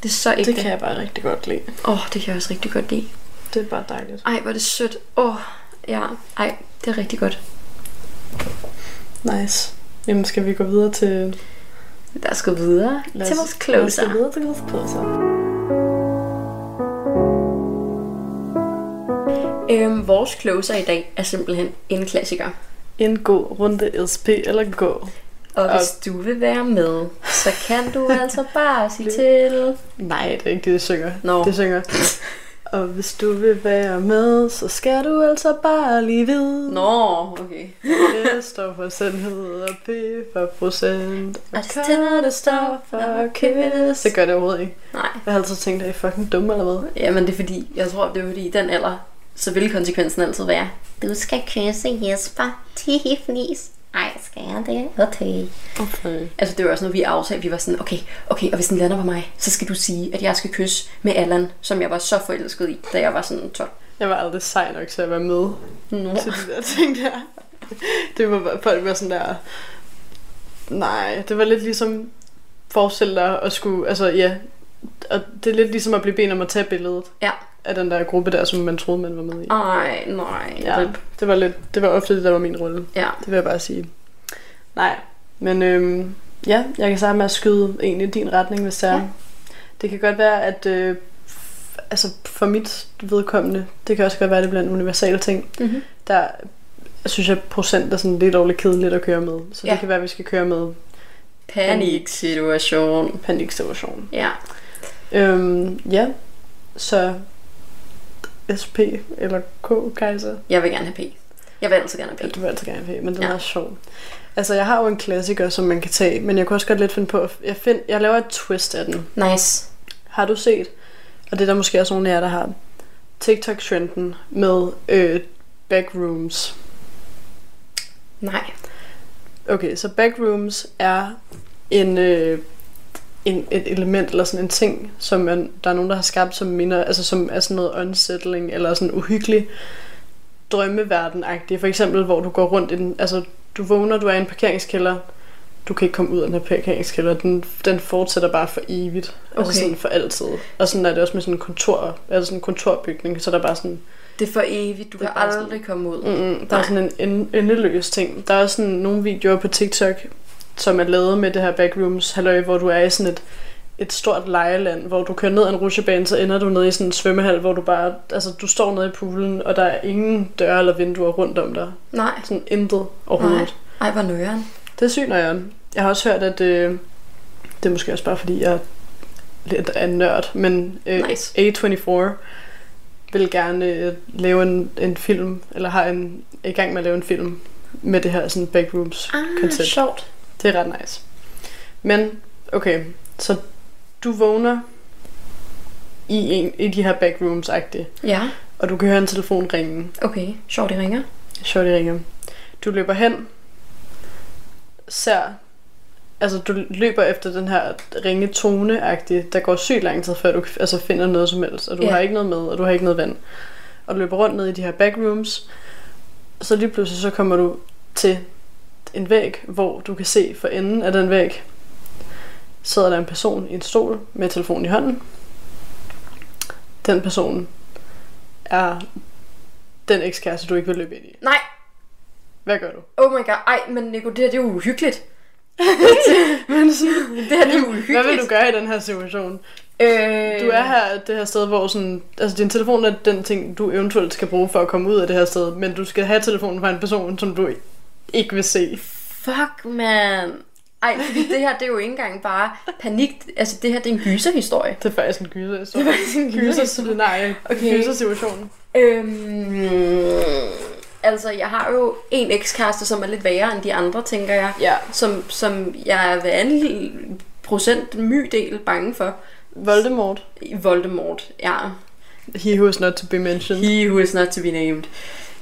Det er så ægte. det kan jeg bare rigtig godt lide. Åh, oh, det kan jeg også rigtig godt lide. Det er bare dejligt. Ej, hvor er det sødt. Åh, oh, ja. Ej, det er rigtig godt. Nice. Jamen, skal vi gå videre til... Lad os gå videre Lad til os- vores Lad os closer. gå videre til vores closer. Øhm, vores closer i dag er simpelthen en klassiker. En god runde SP eller gå. Og Og- hvis du vil være med, så kan du altså bare sige til. Nej, det er ikke det, det synger. Nå. Det synger. Og hvis du vil være med, så skal du altså bare lige vide. Nå, okay. Det står for sandhed og P for procent. Og Og K, det står for kiss. Det gør det overhovedet ikke. Nej. Jeg har altid tænkt, at I er fucking dumme eller hvad? Jamen, det er fordi, jeg tror, det er fordi, i den alder, så vil konsekvensen altid være, du skal kysse Jesper. Tiffany's. Ej, skal jeg det? Okay. Okay. Altså, det var også noget, vi aftalte. Vi var sådan, okay, okay, og hvis den lander på mig, så skal du sige, at jeg skal kysse med Allan, som jeg var så forelsket i, da jeg var sådan 12. Jeg var aldrig sej nok til at være med Nå. til de der ting der. Det var folk var sådan der... Nej, det var lidt ligesom forestil dig at skulle... Altså ja, og det er lidt ligesom at blive bedt om at tage billedet Ja. Af den der gruppe der, som man troede, man var med i. Ej, nej. Ja, det var, lidt, det var ofte det, der var min rolle. Ja. Det vil jeg bare sige. Nej, men øhm, ja, jeg kan starte med at skyde en i din retning, hvis det er. Ja. Det kan godt være, at øh, altså for mit vedkommende, det kan også godt være, at det bliver en universal ting. Mm-hmm. Der synes jeg, procent er sådan lidt dårligt kedeligt at køre med. Så Ja. det kan være, at vi skal køre med Paniksituation. paniksituation. Ja. Øhm, ja, så SP eller K, Kaiser. Jeg vil gerne have P. Jeg vil altid gerne have Ja, P. du vil altid gerne have, men den Ja. er sjov. Altså, jeg har jo en klassiker, som man kan tage, men jeg kunne også godt lidt finde på, jeg, find, jeg laver et twist af den. Nice. Har du set, og det er der måske også nogle af jer, der har, TikTok-trenden med øh, backrooms. Nej. Okay, så backrooms er en, øh, en, et element eller sådan en ting, som man, der er nogen, der har skabt, som minder, altså som er sådan noget unsettling eller sådan uhyggelig drømmeverden -agtig. For eksempel, hvor du går rundt i den, altså du vågner, du er i en parkeringskælder, du kan ikke komme ud af den her parkeringskælder, den, den fortsætter bare for evigt. Okay. Altså Okay. sådan for altid. Og sådan er det også med sådan en kontor, altså sådan en kontorbygning, så der er bare sådan, Det er for evigt. Du er kan bare sådan- aldrig komme ud. Mm, der er Nej. sådan en en- endeløs ting. Der er også sådan nogle videoer på TikTok, som er lavet med det her backrooms halløj, hvor du er i sådan et, et stort lejeland, hvor du kører ned ad en rutsjebane, så ender du nede i sådan en svømmehal, hvor du bare, altså du står nede i poolen, og der er ingen døre eller vinduer rundt om dig. Nej. Sådan intet overhovedet. Nej. Ej, hvor nøjeren. Det er sygt nøjeren. Jeg har også hørt, at øh, det er måske også bare fordi, jeg er lidt af en nørd, men øh, Nice. A24 vil gerne øh, lave en, en film, eller har en, er i gang med at lave en film med det her sådan backrooms Ah, koncept. sjovt. Det er ret nice. Men, okay, så du vågner i, en, i de her backrooms-agtige, Ja, og du kan høre en telefon ringe. okay. Sjovt, de ringer. Sjovt, de ringer. Du løber hen, ser, altså du løber efter den her ringe tone der går sygt lang tid, før du altså, finder noget som helst, og du Ja. har ikke noget med, og du har ikke noget vand. Og du løber rundt ned i de her backrooms, og så lige pludselig så kommer du til en væg, hvor du kan se for enden af den væg, sidder der en person i en stol med telefonen i hånden. Den person er den ekskæreste, du ikke vil løbe ind i. Nej, Hvad gør du? oh my god. Ej, men Nico, det her det er jo uhyggeligt. *laughs* Men sådan, *laughs* Det her det er uhyggeligt. hvad vil du gøre i den her situation? Øh... Du er her det her sted, hvor sådan, altså din telefon er den ting, du eventuelt skal bruge for at komme ud af det her sted, men du skal have telefonen fra en person, som du ikke vil se. Fuck, man. Ej, fordi det her, det er jo ikke engang bare panik. Altså, det her, det er en gyserhistorie. Det er faktisk en gyser. Det er faktisk en gyser scenarie. Okay. Okay. Gyser situation. Øhm, altså, jeg har jo en ekskæreste, som er lidt værre end de andre, tænker jeg. Ja. Som, som jeg er hver anden procent mydel bange for. Voldemort. Voldemort, ja. He who is not to be mentioned. He who is not to be named.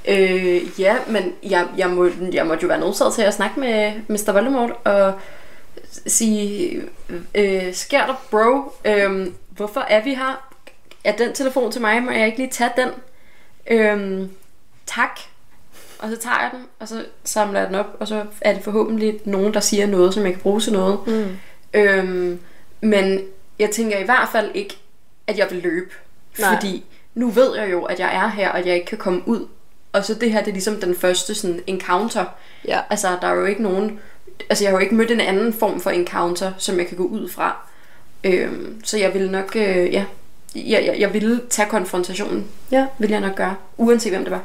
Øh, ja, men jeg, jeg, må, jeg måtte jo være nødsaget til at snakke med Mr. Voldemort, og sige, øh, sker der, bro? Øhm, hvorfor er vi her? Er den telefon til mig? Må jeg ikke lige tage den? Øhm, tak. Og så tager jeg den, og så samler jeg den op, og så er det forhåbentlig nogen, der siger noget, som jeg kan bruge til noget. Mm. Øhm, men jeg tænker i hvert fald ikke, at jeg vil løbe. Nej. Fordi nu ved jeg jo, at jeg er her, og jeg ikke kan komme ud. Og så det her, det er ligesom den første sådan, encounter. Ja. Altså, der er jo ikke nogen... Altså, jeg har jo ikke mødt en anden form for encounter, som jeg kan gå ud fra. Øhm, så jeg vil nok... Øh, ja, jeg, jeg, jeg ville tage konfrontationen. Ja. Vil jeg nok gøre. Uanset hvem det var.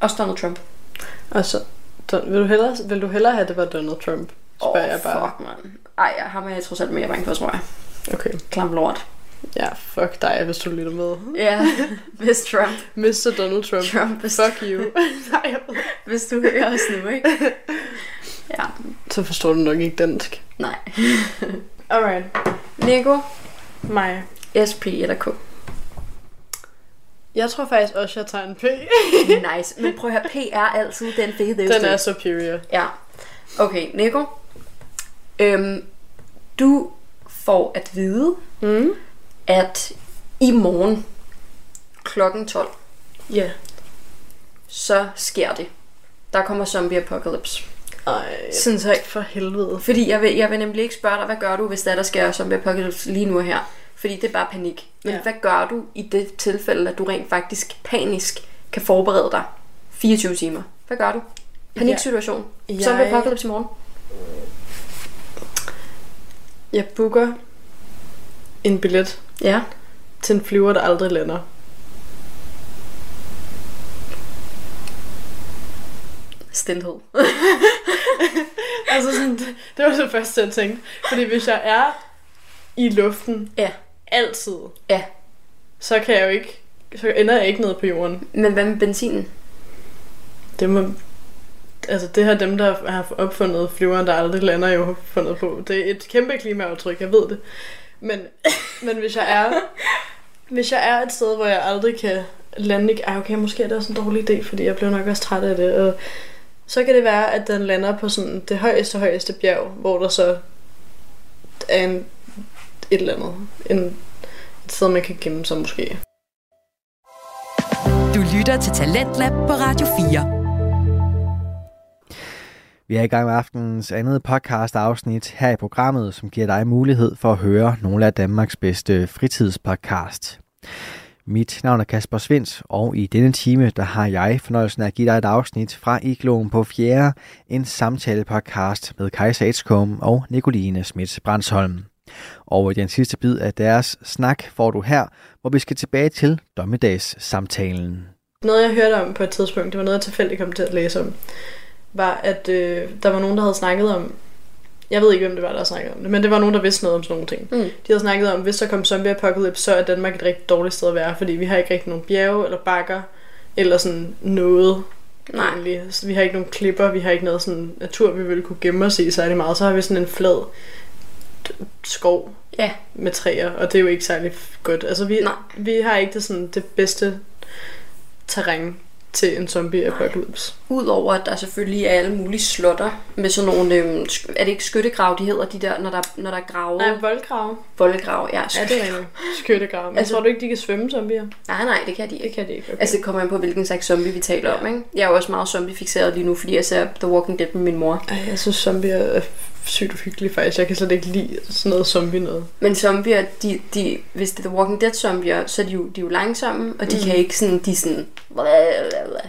Også Donald Trump. Og så, Don, vil, du hellere, vil du hellere have, at det var Donald Trump? Spørger jeg bare. fuck, man. Ej, jeg har jeg trods alt mere bange for, tror jeg. Okay. Klam lort. Ja, fuck dig, hvis du lytter med. Ja, hvis Trump. Mr. Donald Trump. Trump, hvis, Fuck you. *laughs* Nej, hvis du hører os nu, ikke? *laughs* Ja, Så forstår du nok ikke dansk. nej. *laughs* Alright. Nico, Mig. SP eller K? Jeg tror faktisk også, jeg tager en P. Nice. Men prøv at høre, P er altid den fede Den er superior. Ja. Okay, Nico. Øhm, du får at vide, Mm. At i morgen klokken 12, Ja. Så sker det. Der kommer zombie apocalypse. Ej, Sådan så, for helvede. fordi jeg vil, jeg vil nemlig ikke spørge dig, hvad gør du, hvis der, der sker zombie apocalypse lige nu og her? Fordi det er bare panik. Men Ja. ja. hvad gør du i det tilfælde, at du rent faktisk panisk kan forberede dig 24 timer? Hvad gør du? Paniksituation. Jeg- Jeg... Zombie apocalypse i morgen. Jeg booker en billet Ja. til en flyver, der aldrig lander. Stilhed. *laughs* Altså sådan, det, det var det første, jeg tænkte. Fordi hvis jeg er i luften Ja. altid, Ja. så kan jeg jo ikke, så ender jeg ikke ned på jorden. Men hvad med benzinen? Det må, altså det har dem, der har opfundet flyveren, der aldrig lander, jo fundet på. Det er et kæmpe klimaaftryk, jeg ved det. Men, men hvis jeg er, hvis jeg er et sted, hvor jeg aldrig kan lande, ej okay, måske er det også en dårlig idé, fordi jeg bliver nok også træt af det. Og så kan det være, at den lander på sådan det højeste, højeste bjerg, hvor der så er en, et eller andet. En, et sted, man kan gemme sig måske. Du lytter til Talentlab på Radio 4. Vi er i gang med aftenens andet podcast afsnit her i programmet, som giver dig mulighed for at høre nogle af Danmarks bedste fritidspodcast. Mit navn er Kasper Svens, og i denne time der har jeg fornøjelsen af at give dig et afsnit fra Igloen på 4. En samtale-podcast med Kajsa Edskum og Nicoline Schmidt Brandsholm. Og i den sidste bid af deres snak får du her, hvor vi skal tilbage til dommedagssamtalen. Noget, jeg hørte om på et tidspunkt, det var noget, jeg tilfældigt kom til at læse om, var, at øh, der var nogen, der havde snakket om, jeg ved ikke, hvem det var, der snakket om det, men det var nogen, der vidste noget om sådan nogle ting. Mm. De havde snakket om, hvis der kom zombie apocalypse, så er Danmark et rigtig dårligt sted at være, fordi vi har ikke rigtig nogen bjerge eller bakker, eller sådan noget. Nej. Egentlig. Så vi har ikke nogen klipper, vi har ikke noget sådan natur, vi ville kunne gemme os i særlig meget. Så har vi sådan en flad skov Ja. med træer, og det er jo ikke særlig godt. Altså, vi, Nej. vi har ikke det, sådan, det bedste terræn til en zombie apocalypse. Udover at der selvfølgelig er alle mulige slotter med sådan nogle, øhm, er det ikke skyttegrav, de hedder, de der, når der, når der er grave? Nej, voldgrav. Voldgrav, ja. Ja, det er rigtigt. Skyttegrav. Men altså, tror du ikke, de kan svømme zombier? Nej, nej, det kan de Det ikke. kan de ikke. Okay. Altså, det kommer an på, hvilken slags zombie vi taler om, ikke? Jeg er jo også meget zombie-fixeret lige nu, fordi jeg ser The Walking Dead med min mor. Ej, jeg synes, zombier er sygt uhyggelige faktisk. Jeg kan slet ikke lide sådan noget zombie noget. Men zombier, de, de, hvis det er The Walking Dead zombier, så er de jo, de er jo langsomme, og de mm. kan ikke sådan, de er sådan...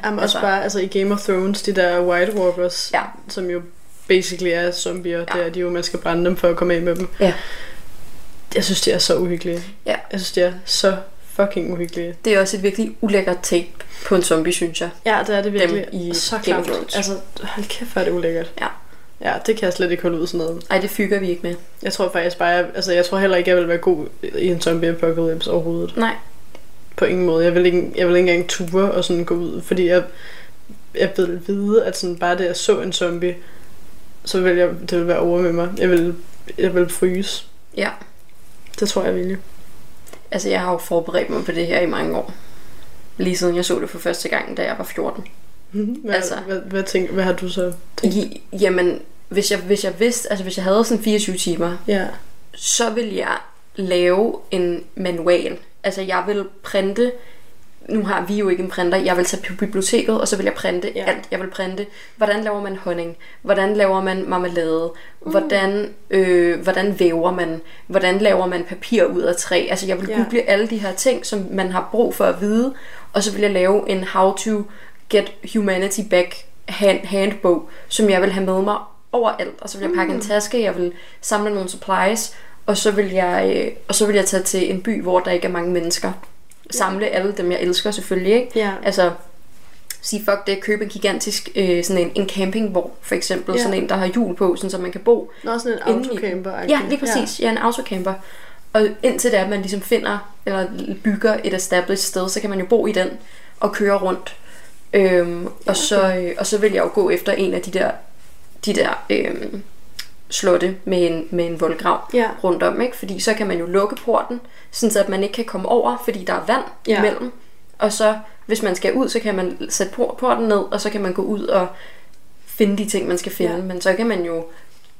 Jamen også bare, altså i Game of Thrones, de der White Walkers, Ja. som jo basically er zombier, ja. Det er de jo, man skal brænde dem for at komme af med dem. Ja. Jeg synes, de er så uhyggelige. Ja. Jeg synes, de er så fucking uhyggelige. Det er også et virkelig ulækkert take på en zombie, synes jeg. Ja, det er det virkelig. Dem i så Game of. Thrones. Altså, hold kæft, hvor er det ulækkert. Ja. Ja, det kan jeg slet ikke holde ud sådan noget. Ej, det fyger vi ikke med. Jeg tror faktisk bare, jeg, altså jeg tror heller ikke, jeg vil være god i en zombie apocalypse overhovedet. Nej. På ingen måde. Jeg vil ikke, jeg vil ikke engang ture og sådan gå ud, fordi jeg, jeg vil vide, at sådan bare det, jeg så en zombie, så vil jeg, det vil være over med mig. Jeg vil, jeg vil fryse. Ja. Det tror jeg, jeg vil. Altså, jeg har jo forberedt mig på det her i mange år. Lige siden jeg så det for første gang, da jeg var 14. *laughs* Hvad, Altså. hvad, hvad, tænker, hvad har du så tænkt? I, jamen, hvis jeg, hvis jeg vidste, altså hvis jeg havde sådan 24 timer, Ja. så vil jeg lave en manual. Altså jeg vil printe, nu har vi jo ikke en printer, jeg vil tage på biblioteket, og så vil jeg printe Ja. ja. alt. Jeg vil printe, hvordan laver man honning, hvordan laver man marmelade, mm. hvordan, øh, hvordan væver man, hvordan laver man papir ud af træ. Altså jeg vil Ja. google alle de her ting, som man har brug for at vide, og så vil jeg lave en how to get humanity back hand, handbog, som jeg vil have med mig overalt. Og så vil jeg pakke mm. en taske, jeg vil samle nogle supplies, og så vil jeg, øh, og så vil jeg tage til en by, hvor der ikke er mange mennesker. Samle alle dem, jeg elsker selvfølgelig, ikke? Ja. Altså, sige fuck det, købe en gigantisk, øh, sådan en, en campingvogn, for eksempel, Ja. sådan en, der har hjul på, sådan, så man kan bo Nå, sådan en inde i autocamper. Ja, lige præcis. Ja. ja, en autocamper. Og indtil det er, at man ligesom finder, eller bygger et established sted, så kan man jo bo i den og køre rundt. Øhm, og, så, øh, og så vil jeg jo gå efter en af de der, de der øhm, slotte med en, med en voldgrav Ja. rundt om, ikke? Fordi så kan man jo lukke porten, sådan så at man ikke kan komme over, fordi der er vand Ja. imellem. Og så, hvis man skal ud, så kan man sætte por- porten ned, og så kan man gå ud og finde de ting, man skal finde. Ja. Men så kan man jo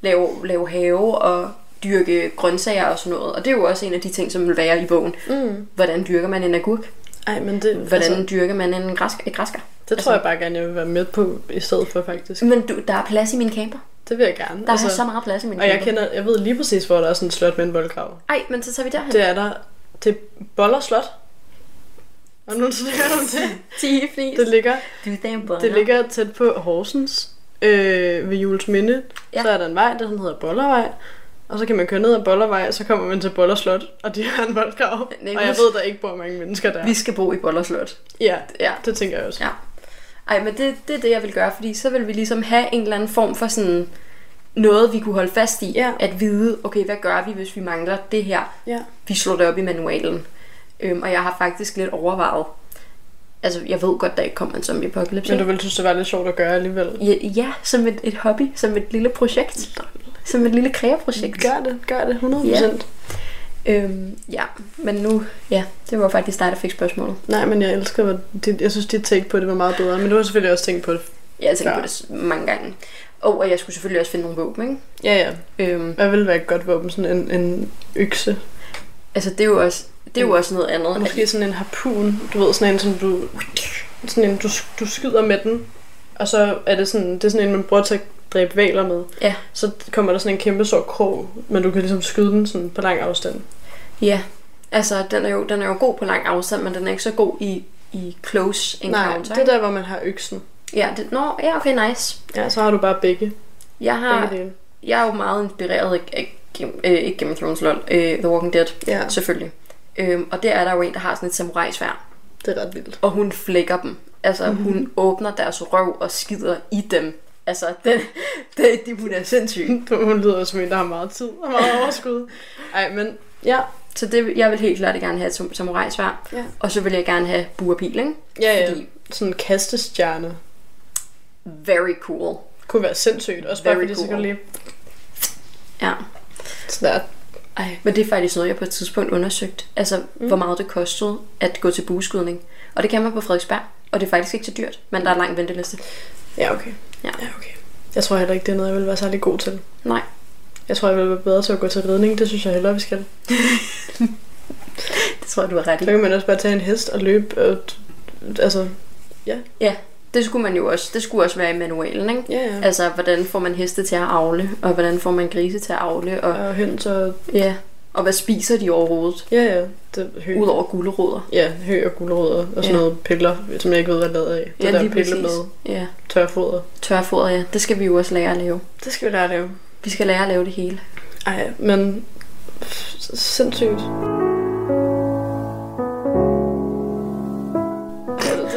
lave, lave have og dyrke grøntsager og sådan noget. Og det er jo også en af de ting, som vil være i bogen. Mm. Hvordan dyrker man en agurk? Ej, men det, Hvordan altså, dyrker man en græs, et det tror jeg bare gerne, jeg vil være med på i stedet for, faktisk. Men du, der er plads i min camper. Det vil jeg gerne. Der altså, er så meget plads i min og jeg camper. kender, jeg ved lige præcis, hvor der er sådan et slot med en voldgrav. Ej, men så tager vi derhen. Det er der til Boller Slot. Og nu ligger du det. *laughs* Tiflis. Det ligger, Du det ligger tæt på Horsens øh, ved Jules Minde. Ja. Så er der en vej, der hedder Bollervej. Og så kan man køre ned ad Bollervej, og så kommer man til Boller Slot, og de har en voldgrav. Og jeg ved, der ikke bor mange mennesker der. Vi skal bo i Bollerslot. Ja, Ja. det tænker jeg også. Ja. Ej, men det, det er det, jeg vil gøre, fordi så vil vi ligesom have en eller anden form for sådan noget, vi kunne holde fast i. Ja. At vide, okay, hvad gør vi, hvis vi mangler det her? Ja. Vi slår det op i manualen. Øhm, og jeg har faktisk lidt overvejet. Altså, jeg ved godt, der ikke kommer en zombie apocalypse. Men du ville synes, det var lidt sjovt at gøre alligevel. Ja, ja, som et, et hobby, som et lille projekt. Som et lille kræveprojekt. Gør det, gør det, 100%. Ja. Øhm, ja, men nu, ja, det var faktisk dig, der fik spørgsmålet. Nej, men jeg elsker, hvor dit, jeg synes, dit take på det var meget bedre. Men du har selvfølgelig også tænkt på det. Jeg har tænkt Ja. på det mange gange. Og, og jeg skulle selvfølgelig også finde nogle våben, ikke? Ja, ja. Øhm, Hvad ville være et godt våben? Sådan en, en økse. altså, det er jo også, det er jo også noget andet. Måske sådan en harpun. Du ved, sådan en, som du... Sådan en, du, du skyder med den. Og så er det sådan, det er sådan en, man bruger til at dræbe valer med. Ja. Så kommer der sådan en kæmpe stor krog, men du kan ligesom skyde den sådan på lang afstand. Ja, altså, den er, jo, den er jo god på lang afstand, men den er ikke så god i, i close Nej, encounter. det er der, hvor man har øksen. Ja, det, nå, ja, okay, nice. Ja, så har du bare begge. Jeg, har, begge jeg er jo meget inspireret af, af Game- øh, ikke Game of Thrones, lol, øh, The Walking Dead, Ja, selvfølgelig. Øhm, og der er der jo en, der har sådan et samurai-sværd, det er ret vildt. og hun flækker dem. Altså, Mhm. mm-hmm. hun åbner deres røv og skider i dem. Altså, det, det, det hun er sindssyg. *laughs* Hun lyder som en, der har meget tid og meget overskud. Ej, men ja. Så det, jeg vil helt klart gerne have et sam- samurai-sværd. Ja. Og så vil jeg gerne have bue og pil, ikke? Ja, ja. Fordi Sådan en kastestjerne. very cool. Kunne være sindssygt. Også bare Very fordi, så kan cool. lige... Ja. Sådan der. Ej, men det er faktisk noget, jeg på et tidspunkt undersøgt. Altså, mm. hvor meget det kostede at gå til bueskydning. Og det kan man på Frederiksberg. Og det er faktisk ikke så dyrt, men der er lang venteliste. Ja, okay. Ja. ja, okay. Jeg tror heller ikke, det er noget, jeg vil være særlig god til. Nej. Jeg tror, jeg vil være bedre til at gå til ridning. Det synes jeg hellere, vi skal. *laughs* Det tror jeg, du har ret Så i. kan man også bare tage en hest og løbe. Og, altså, Ja, det skulle man jo også. Det skulle også være i manualen, ikke? ja, ja. Altså, hvordan får man heste til at avle, og hvordan får man grise til at avle, og Og høns og... ja, og hvad spiser de overhovedet? Ja, ja. Det, hø. Udover gulerødder. Ja, hø og gulerødder og sådan Ja. noget piller, som jeg ikke ved, hvad er lavet af. Det Ja, der lige pille præcis. med Ja, tørfoder. tørfoder, ja. Det skal vi jo også lære at lave. Det skal vi lære at lave. Vi skal lære at lave det hele. Ej, men sindssygt.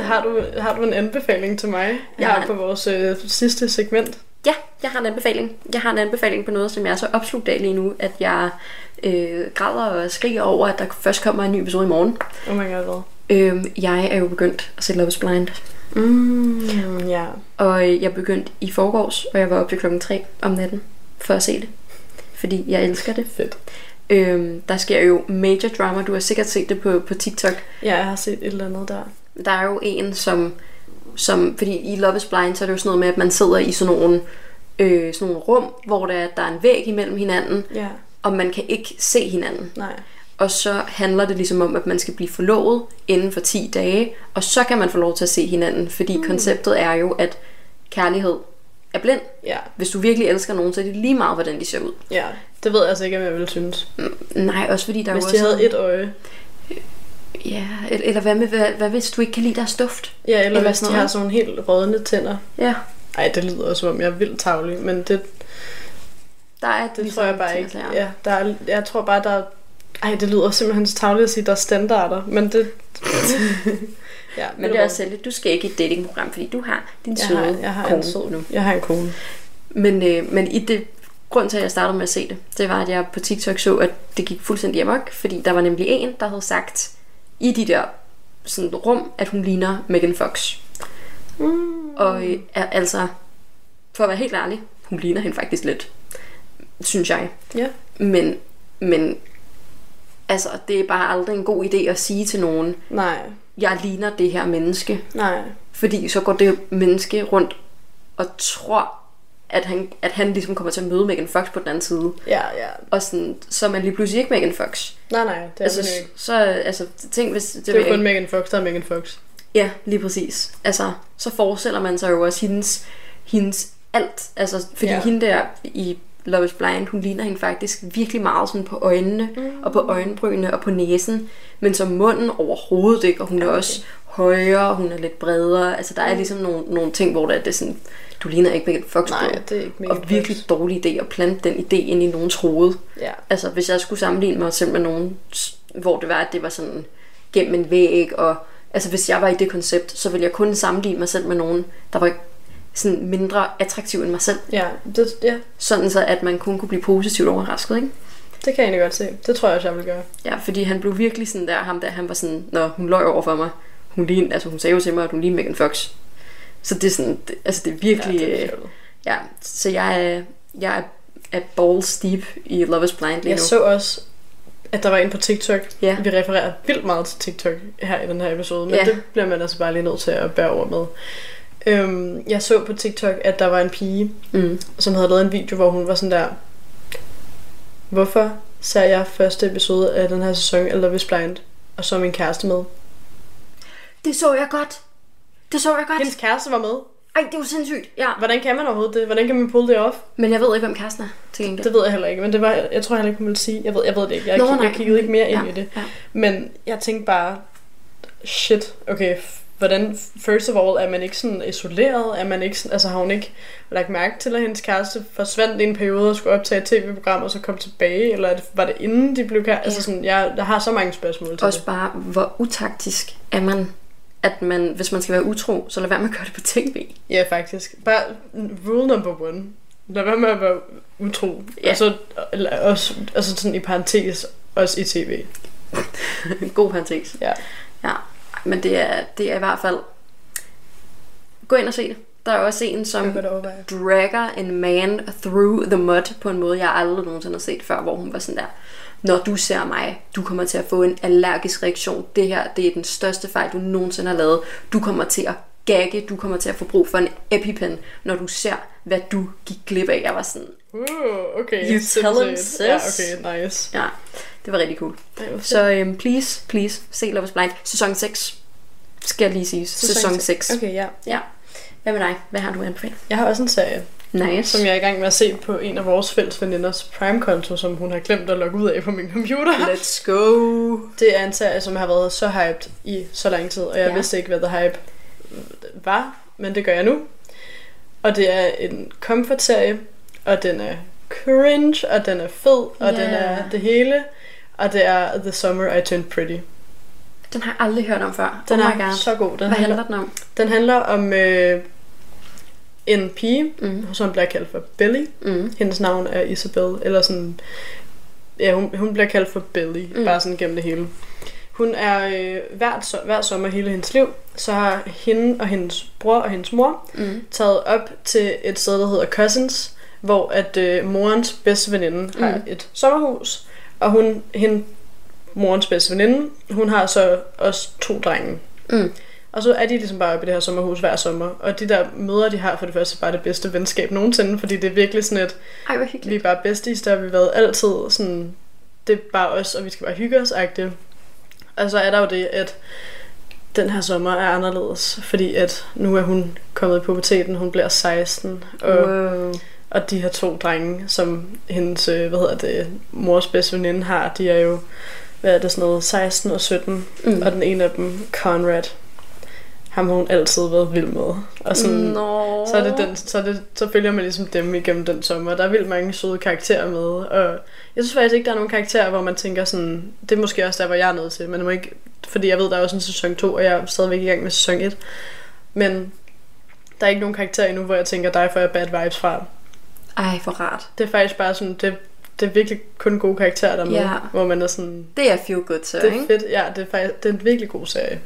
Har du, har du en anbefaling til mig Jeg her på vores øh, sidste segment? Ja, jeg har en anbefaling. Jeg har en anbefaling på noget, som jeg er så opslugt af lige nu, at jeg øh, græder og skriger over, at der først kommer en ny episode i morgen. Oh my god, hvad? Øh, jeg er jo begyndt at se Love is Blind, Mm, ja. og øh, jeg begyndte i forgårs, og jeg var op til klokken 3 om natten for at se det. Fordi jeg elsker det. Fedt. Øh, der sker jo major drama. Du har sikkert set det på, på TikTok. Ja, jeg har set et eller andet der. Der er jo en, som, som... Fordi i Love is Blind, så er det jo sådan noget med, at man sidder i sådan nogle øh, sådan nogle rum, hvor der, der er en væg imellem hinanden, Ja. og man kan ikke se hinanden. Nej. Og så handler det ligesom om, at man skal blive forlovet inden for 10 dage, og så kan man få lov til at se hinanden, fordi mm. konceptet er jo, at kærlighed er blind. Ja. Hvis du virkelig elsker nogen, så er det lige meget, hvordan de ser ud. Ja. Det ved jeg altså ikke, om jeg ville synes. Nej, også fordi der Hvis er de jo også... havde et øje. Ja, eller, eller hvad, med, hvad, hvad hvis du ikke kan lide deres duft? Ja, eller, Eller hvis sådan de har sådan nogle helt rådne tænder. Ja, Ej, det lyder også som om, jeg er vildt tavlig, men det, der er det ligesom tror jeg bare ikke. Ja, der er, jeg tror bare, der er... Ej, det lyder simpelthen så tavligt at sige, der er standarder, men det... *laughs* ja, Men det er også lidt, du skal ikke i et datingprogram, fordi du har din jeg søde har, jeg har kone en sød nu. Jeg har en kone. Men, øh, men i det, grund til, at jeg startede med at se det, det var, at jeg på TikTok så, at det gik fuldstændig amok, fordi der var nemlig en, der havde sagt i de der sådan, rum, at hun ligner Megan Fox. Mm. Og øh, er, altså, for at være helt ærlig, hun ligner hende faktisk lidt, synes jeg. Ja. Men, men altså, det er bare aldrig en god idé at sige til nogen, Nej, jeg ligner det her menneske. nej. Fordi så går det menneske rundt og tror, at han, at han ligesom kommer til at møde Megan Fox på den anden side. Ja, ja. Og sådan, så er man lige pludselig ikke Megan Fox. Nej, nej, det er Altså, ikke. så, altså, tænk hvis... Det, Det er kun. Megan Fox, der er Megan Fox. Ja, lige præcis. Altså, så forestiller man sig jo også hendes, hendes alt. Altså, fordi. Ja. hende der i Love is Blind, hun ligner hende faktisk virkelig meget sådan på øjnene, mm. og på øjenbrynene og på næsen. Men som munden overhovedet ikke, og hun er Okay. også højere, hun er lidt bredere. Altså, der er ligesom nogle, nogle ting, hvor der er det sådan, du ligner ikke Megan Fox Nej, det er ikke Megan Og virkelig dårlig idé at plante den idé ind i nogens hoved. Ja. Altså, hvis jeg skulle sammenligne mig selv med nogen, hvor det var, at det var sådan gennem en væg, og altså, hvis jeg var i det koncept, så ville jeg kun sammenligne mig selv med nogen, der var sådan mindre attraktiv end mig selv. Ja, det, ja, Sådan så, at man kun kunne blive positivt overrasket, ikke? det kan jeg egentlig godt se. Det tror jeg også, jeg vil gøre. Ja, fordi han blev virkelig sådan der, ham der, han var sådan, når hun løj over for mig, hun lignede, altså hun sagde jo til mig, at hun lignede Megan Fox. Så det er sådan, det, altså det er virkelig, Ja, det er ja så jeg er, jeg er, er balls deep i Love is Blind lige Jeg nu. så også, at der var en på TikTok. Ja. Vi refererer vildt meget til TikTok her i den her episode, men Ja. det bliver man altså bare lige nødt til at bære over med. Øhm, jeg så på TikTok, at der var en pige, Mm. som havde lavet en video, hvor hun var sådan der, hvorfor ser jeg første episode af den her sæson af Love is Blind, og så er min kæreste med? Det så jeg godt. Det så jeg godt. Hendes kæreste var med. Ej, det var sindssygt. Ja. Hvordan kan man overhovedet det? Hvordan kan man pull det off? Men jeg ved ikke, hvem kæresten er til gengæld. Det ved jeg heller ikke, men det var, jeg tror heller ikke, hun ville sige. Jeg ved, jeg ved det ikke. Jeg, Nå, nej. jeg kiggede ikke mere ind Ja, i det. ja. Men jeg tænkte bare, shit, okay, hvordan, first of all, er man ikke sådan isoleret? Er man ikke sådan, altså har hun ikke lagt mærke til, at hendes kæreste forsvandt i en periode og skulle optage et tv-program, og så kom tilbage? Eller er var det inden de blev kæreste? Altså sådan, jeg, jeg har så mange spørgsmål til Også det. bare, hvor utaktisk er man, at man, hvis man skal være utro, så lad være med at gøre det på tv. Ja, faktisk. Bare rule number one. Lad være med at være utro. Ja. Og så eller også, altså sådan i parentes, også i tv. *laughs* God parentes. Ja. Ja, men det er, det er i hvert fald... Gå ind og se det. Der er også en, som dragger en man through the mud på en måde, jeg aldrig nogensinde har set før, hvor hun var sådan der, når du ser mig, du kommer til at få en allergisk reaktion. Det her, det er den største fejl, du nogensinde har lavet. Du kommer til at gagge, du kommer til at få brug for en EpiPen, når du ser, hvad du gik glip af. Jeg var sådan, Uh, okay. You tell 'em, sis. Ja, okay, nice. ja, det var rigtig cool. Ej. Så um, please, please, se Love is Blind. Sæson 6, skal jeg lige sige. Sæson 6. Okay, ja. Ja. Hvad med dig? Hvad har du anbefalet? Jeg har også en serie, Nice. som jeg er i gang med at se på en af vores fælles veninders Prime-konto, som hun har glemt at logge ud af på min computer. Let's go. Det er en serie, som har været så hyped i så lang tid, og jeg ja. vidste ikke, hvad The Hype var, men det gør jeg nu. Og det er en comfort-serie, og den er cringe, og den er fed, og den Ja. er det hele. Og det er The Summer I Turned Pretty. Den har jeg aldrig hørt om før. Den oh er my God. så god. Den Hvad handler, handler den om? den handler om øh, en pige, Mm. som bliver kaldt for Billy. Mm. Hendes navn er Isabel, eller sådan... Ja, hun, hun bliver kaldt for Billy, mm. bare sådan gennem det hele. Hun er øh, hvert, so- hver sommer hele hendes liv, så har hende og hendes bror og hendes mor Mm. taget op til et sted, der hedder Cousins, hvor at øh, morens bedste veninde mm. har et sommerhus, og hun, hende, morens bedste veninde, hun har så også to drenge. Mm. Og så er de ligesom bare oppe i det her sommerhus hver sommer. Og de der møder, de har for det første bare det bedste venskab nogensinde, fordi det er virkelig sådan et, Ej, hvor vi hyggeligt. er bare besties, der har vi været altid sådan, det er bare os, og vi skal bare hygge os -agtigt. Og så er der jo det, at den her sommer er anderledes, fordi at nu er hun kommet i puberteten, hun bliver 16, og, Wow. og de her to drenge, som hendes, øh, hvad hedder det, mors bedste veninde har, de er jo, hvad er det, sådan noget, 16 og 17, Mm. og den ene af dem, Conrad, ham har hun altid været vild med. Og sådan, Nå. så, er det den, så, er det, så følger man ligesom dem igennem den sommer. Der er vildt mange søde karakterer med, og jeg synes faktisk ikke, der er nogen karakterer, hvor man tænker sådan, det er måske også der, hvor jeg er nødt til, men det må ikke, fordi jeg ved, der er også en sæson 2, og jeg er stadigvæk i gang med sæson 1. Men der er ikke nogen karakterer endnu, hvor jeg tænker, dig får jeg bad vibes fra. Ej, for rart. Det er faktisk bare sådan, det, det er virkelig kun gode karakterer, der er med, Ja. hvor man er sådan, Det er feel good så, det er fedt. Ja, det er faktisk det er en virkelig god serie.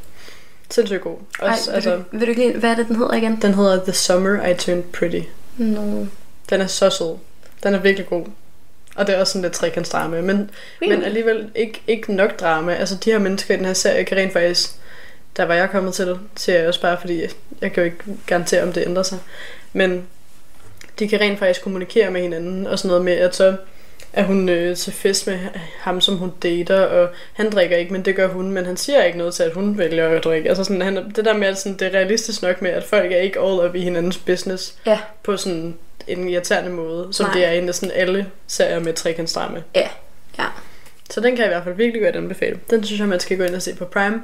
Sindssygt god. Ej, Også, vil, altså, du, vil du ikke lige, hvad er det, den hedder igen? den hedder The Summer I Turned Pretty. No. Den er så sød. Den er virkelig god. Og det er også sådan lidt trekantsdrama, men, men alligevel ikke, ikke nok drama. Altså de her mennesker i den her serie kan rent faktisk, der var jeg kommet til, siger jeg også bare, fordi jeg kan jo ikke garantere, om det ændrer sig. Men de kan rent faktisk kommunikere med hinanden, og sådan noget med, at så er hun øh, til fest med ham, som hun dater, og han drikker ikke, men det gør hun, men han siger ikke noget til, at hun vælger at drikke. Altså sådan, han, det der med, at sådan, det er realistisk nok med, at folk er ikke all up i hinandens business, Ja. på sådan en irriterende måde, som. Nej. det er i næsten alle serier med trekantsdrama. Ja. Ja. Så den kan jeg i hvert fald virkelig godt anbefale. Den synes jeg, man skal gå ind og se på Prime.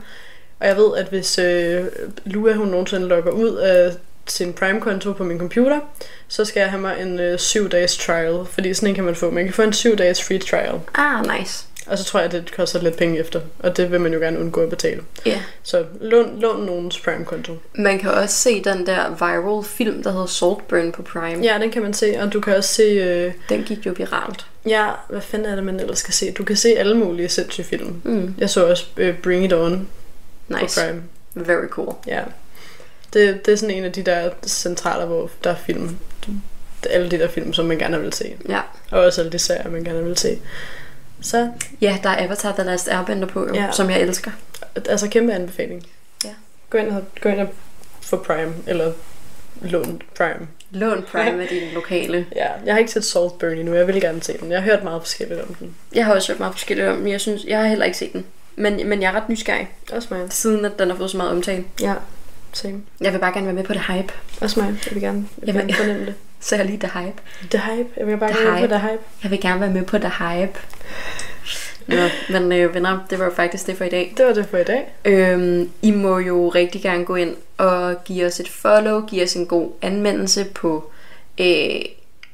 Og jeg ved, at hvis øh, Lua hun nogensinde logger ud af sin Prime-konto på min computer, så skal jeg have mig en øh, 7-dages trial, fordi sådan en kan man få. Man kan få en 7-dages free trial, Ah, nice. og så tror jeg, at det koster lidt penge efter, og det vil man jo gerne undgå at betale. Ja. Så lån, lån nogens Prime-konto. Man kan også se den der viral film, der hedder Saltburn på Prime. Ja, den kan man se, og du kan også se... Øh, Den gik jo viralt. ja, hvad fanden er det, man ellers skal se? Du kan se alle mulige sindssyge film. Mm. Jeg så også øh, Bring It On på Nice. Prime. Very cool. Ja. Det, det er sådan en af de der centraler, hvor der er film. Alle de der film, som man gerne vil se. Ja. Og også alle de serier, man gerne vil se. Så, Ja, der er Avatar The Last Airbender på, jo, Ja. som jeg elsker. altså kæmpe anbefaling. Ja. Gå ind og, gå ind og få Prime, eller lån Prime. Lån Prime af *laughs* din lokale. Ja, jeg har ikke set Saltburn endnu, jeg vil gerne se den. Jeg har hørt meget forskelligt om den. Jeg har også hørt meget forskelligt om, men jeg synes, jeg har heller ikke set den. Men, men jeg er ret nysgerrig, Også mig. siden at den har fået så meget omtale. Ja, same. Jeg vil bare gerne være med på det hype. Også mig. Jeg vil gerne, jeg vil Jamen, gerne fornemme det. *laughs* Så jeg lige det hype. Det hype. Jeg vil bare The gerne med på hype. det hype. Jeg vil gerne være med på det hype. Nå, men øh, venner, det var jo faktisk det for i dag. Det var det for i dag. Øhm, I må jo rigtig gerne gå ind og give os et follow, give os en god anmeldelse på, øh,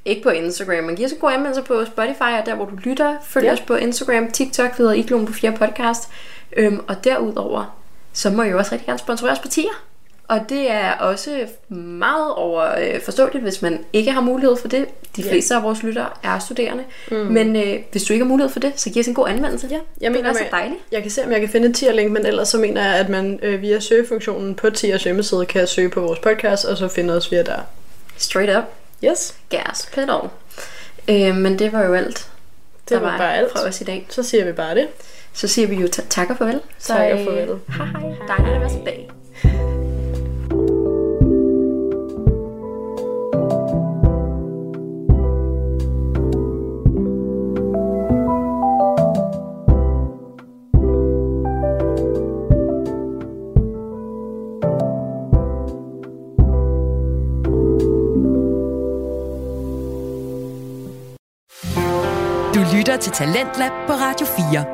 ikke på Instagram, men give os en god anmeldelse på Spotify og der, hvor du lytter. Følg Ja. os på Instagram, TikTok, vi hedder Iglon på 4 podcast. Øhm, og derudover, så må I jo også rigtig gerne sponsorere os på tier. Og det er også meget over øh, forståeligt, hvis man ikke har mulighed for det. De Ja. fleste af vores lyttere er studerende. Mm. Men øh, hvis du ikke har mulighed for det, så giv os en god anmeldelse. Ja, jeg det mener, er så dejligt. Jeg kan se, om jeg kan finde et tier-link, men ellers så mener jeg, at man øh, via søgefunktionen på Tiers hjemmeside kan søge på vores podcast, og så finde os via der. Straight up. Yes, gas pedal. Øh, men det var jo alt. det der var bare alt. fra os i dag. Så siger vi bare det. Så siger vi jo ta- tak og farvel. Tak og farvel. Hej hej. Dejligt at være tilbage. Lytter til Talentlab på Radio 4.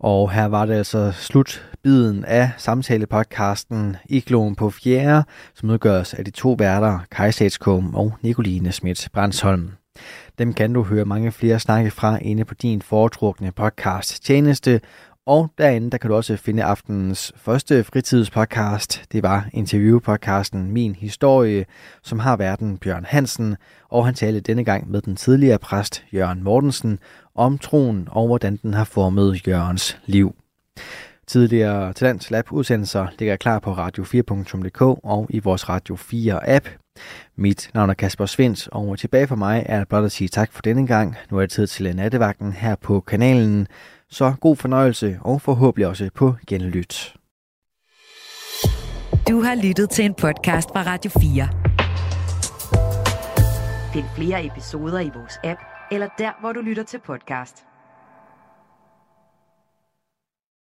Og her var det altså slutbiden af samtalepodcasten Igloen på fjerde, som udgøres af de to værter, Kai Statskom og Nicoline Schmidt Brandsholm. Dem kan du høre mange flere snakke fra inde på din foretrukne podcast tjeneste, og derinde der kan du også finde aftenens første fritidspodcast. Det var interviewpodcasten Min Historie, som har verden Bjørn Hansen, og han talte denne gang med den tidligere præst Jørgen Mortensen om troen og hvordan den har formet Jørgens liv. Tidligere Talents Lab udsendelser ligger klar på radio4.dk og i vores Radio 4 app. Mit navn er Kasper Svens, og tilbage for mig er blot at sige tak for denne gang. Nu er det tid til nattevagten her på kanalen. Så god fornøjelse og forhåbentlig også på genlyt. Du har lyttet til en podcast fra Radio 4. Find flere episoder i vores app, eller der, hvor du lytter til podcast.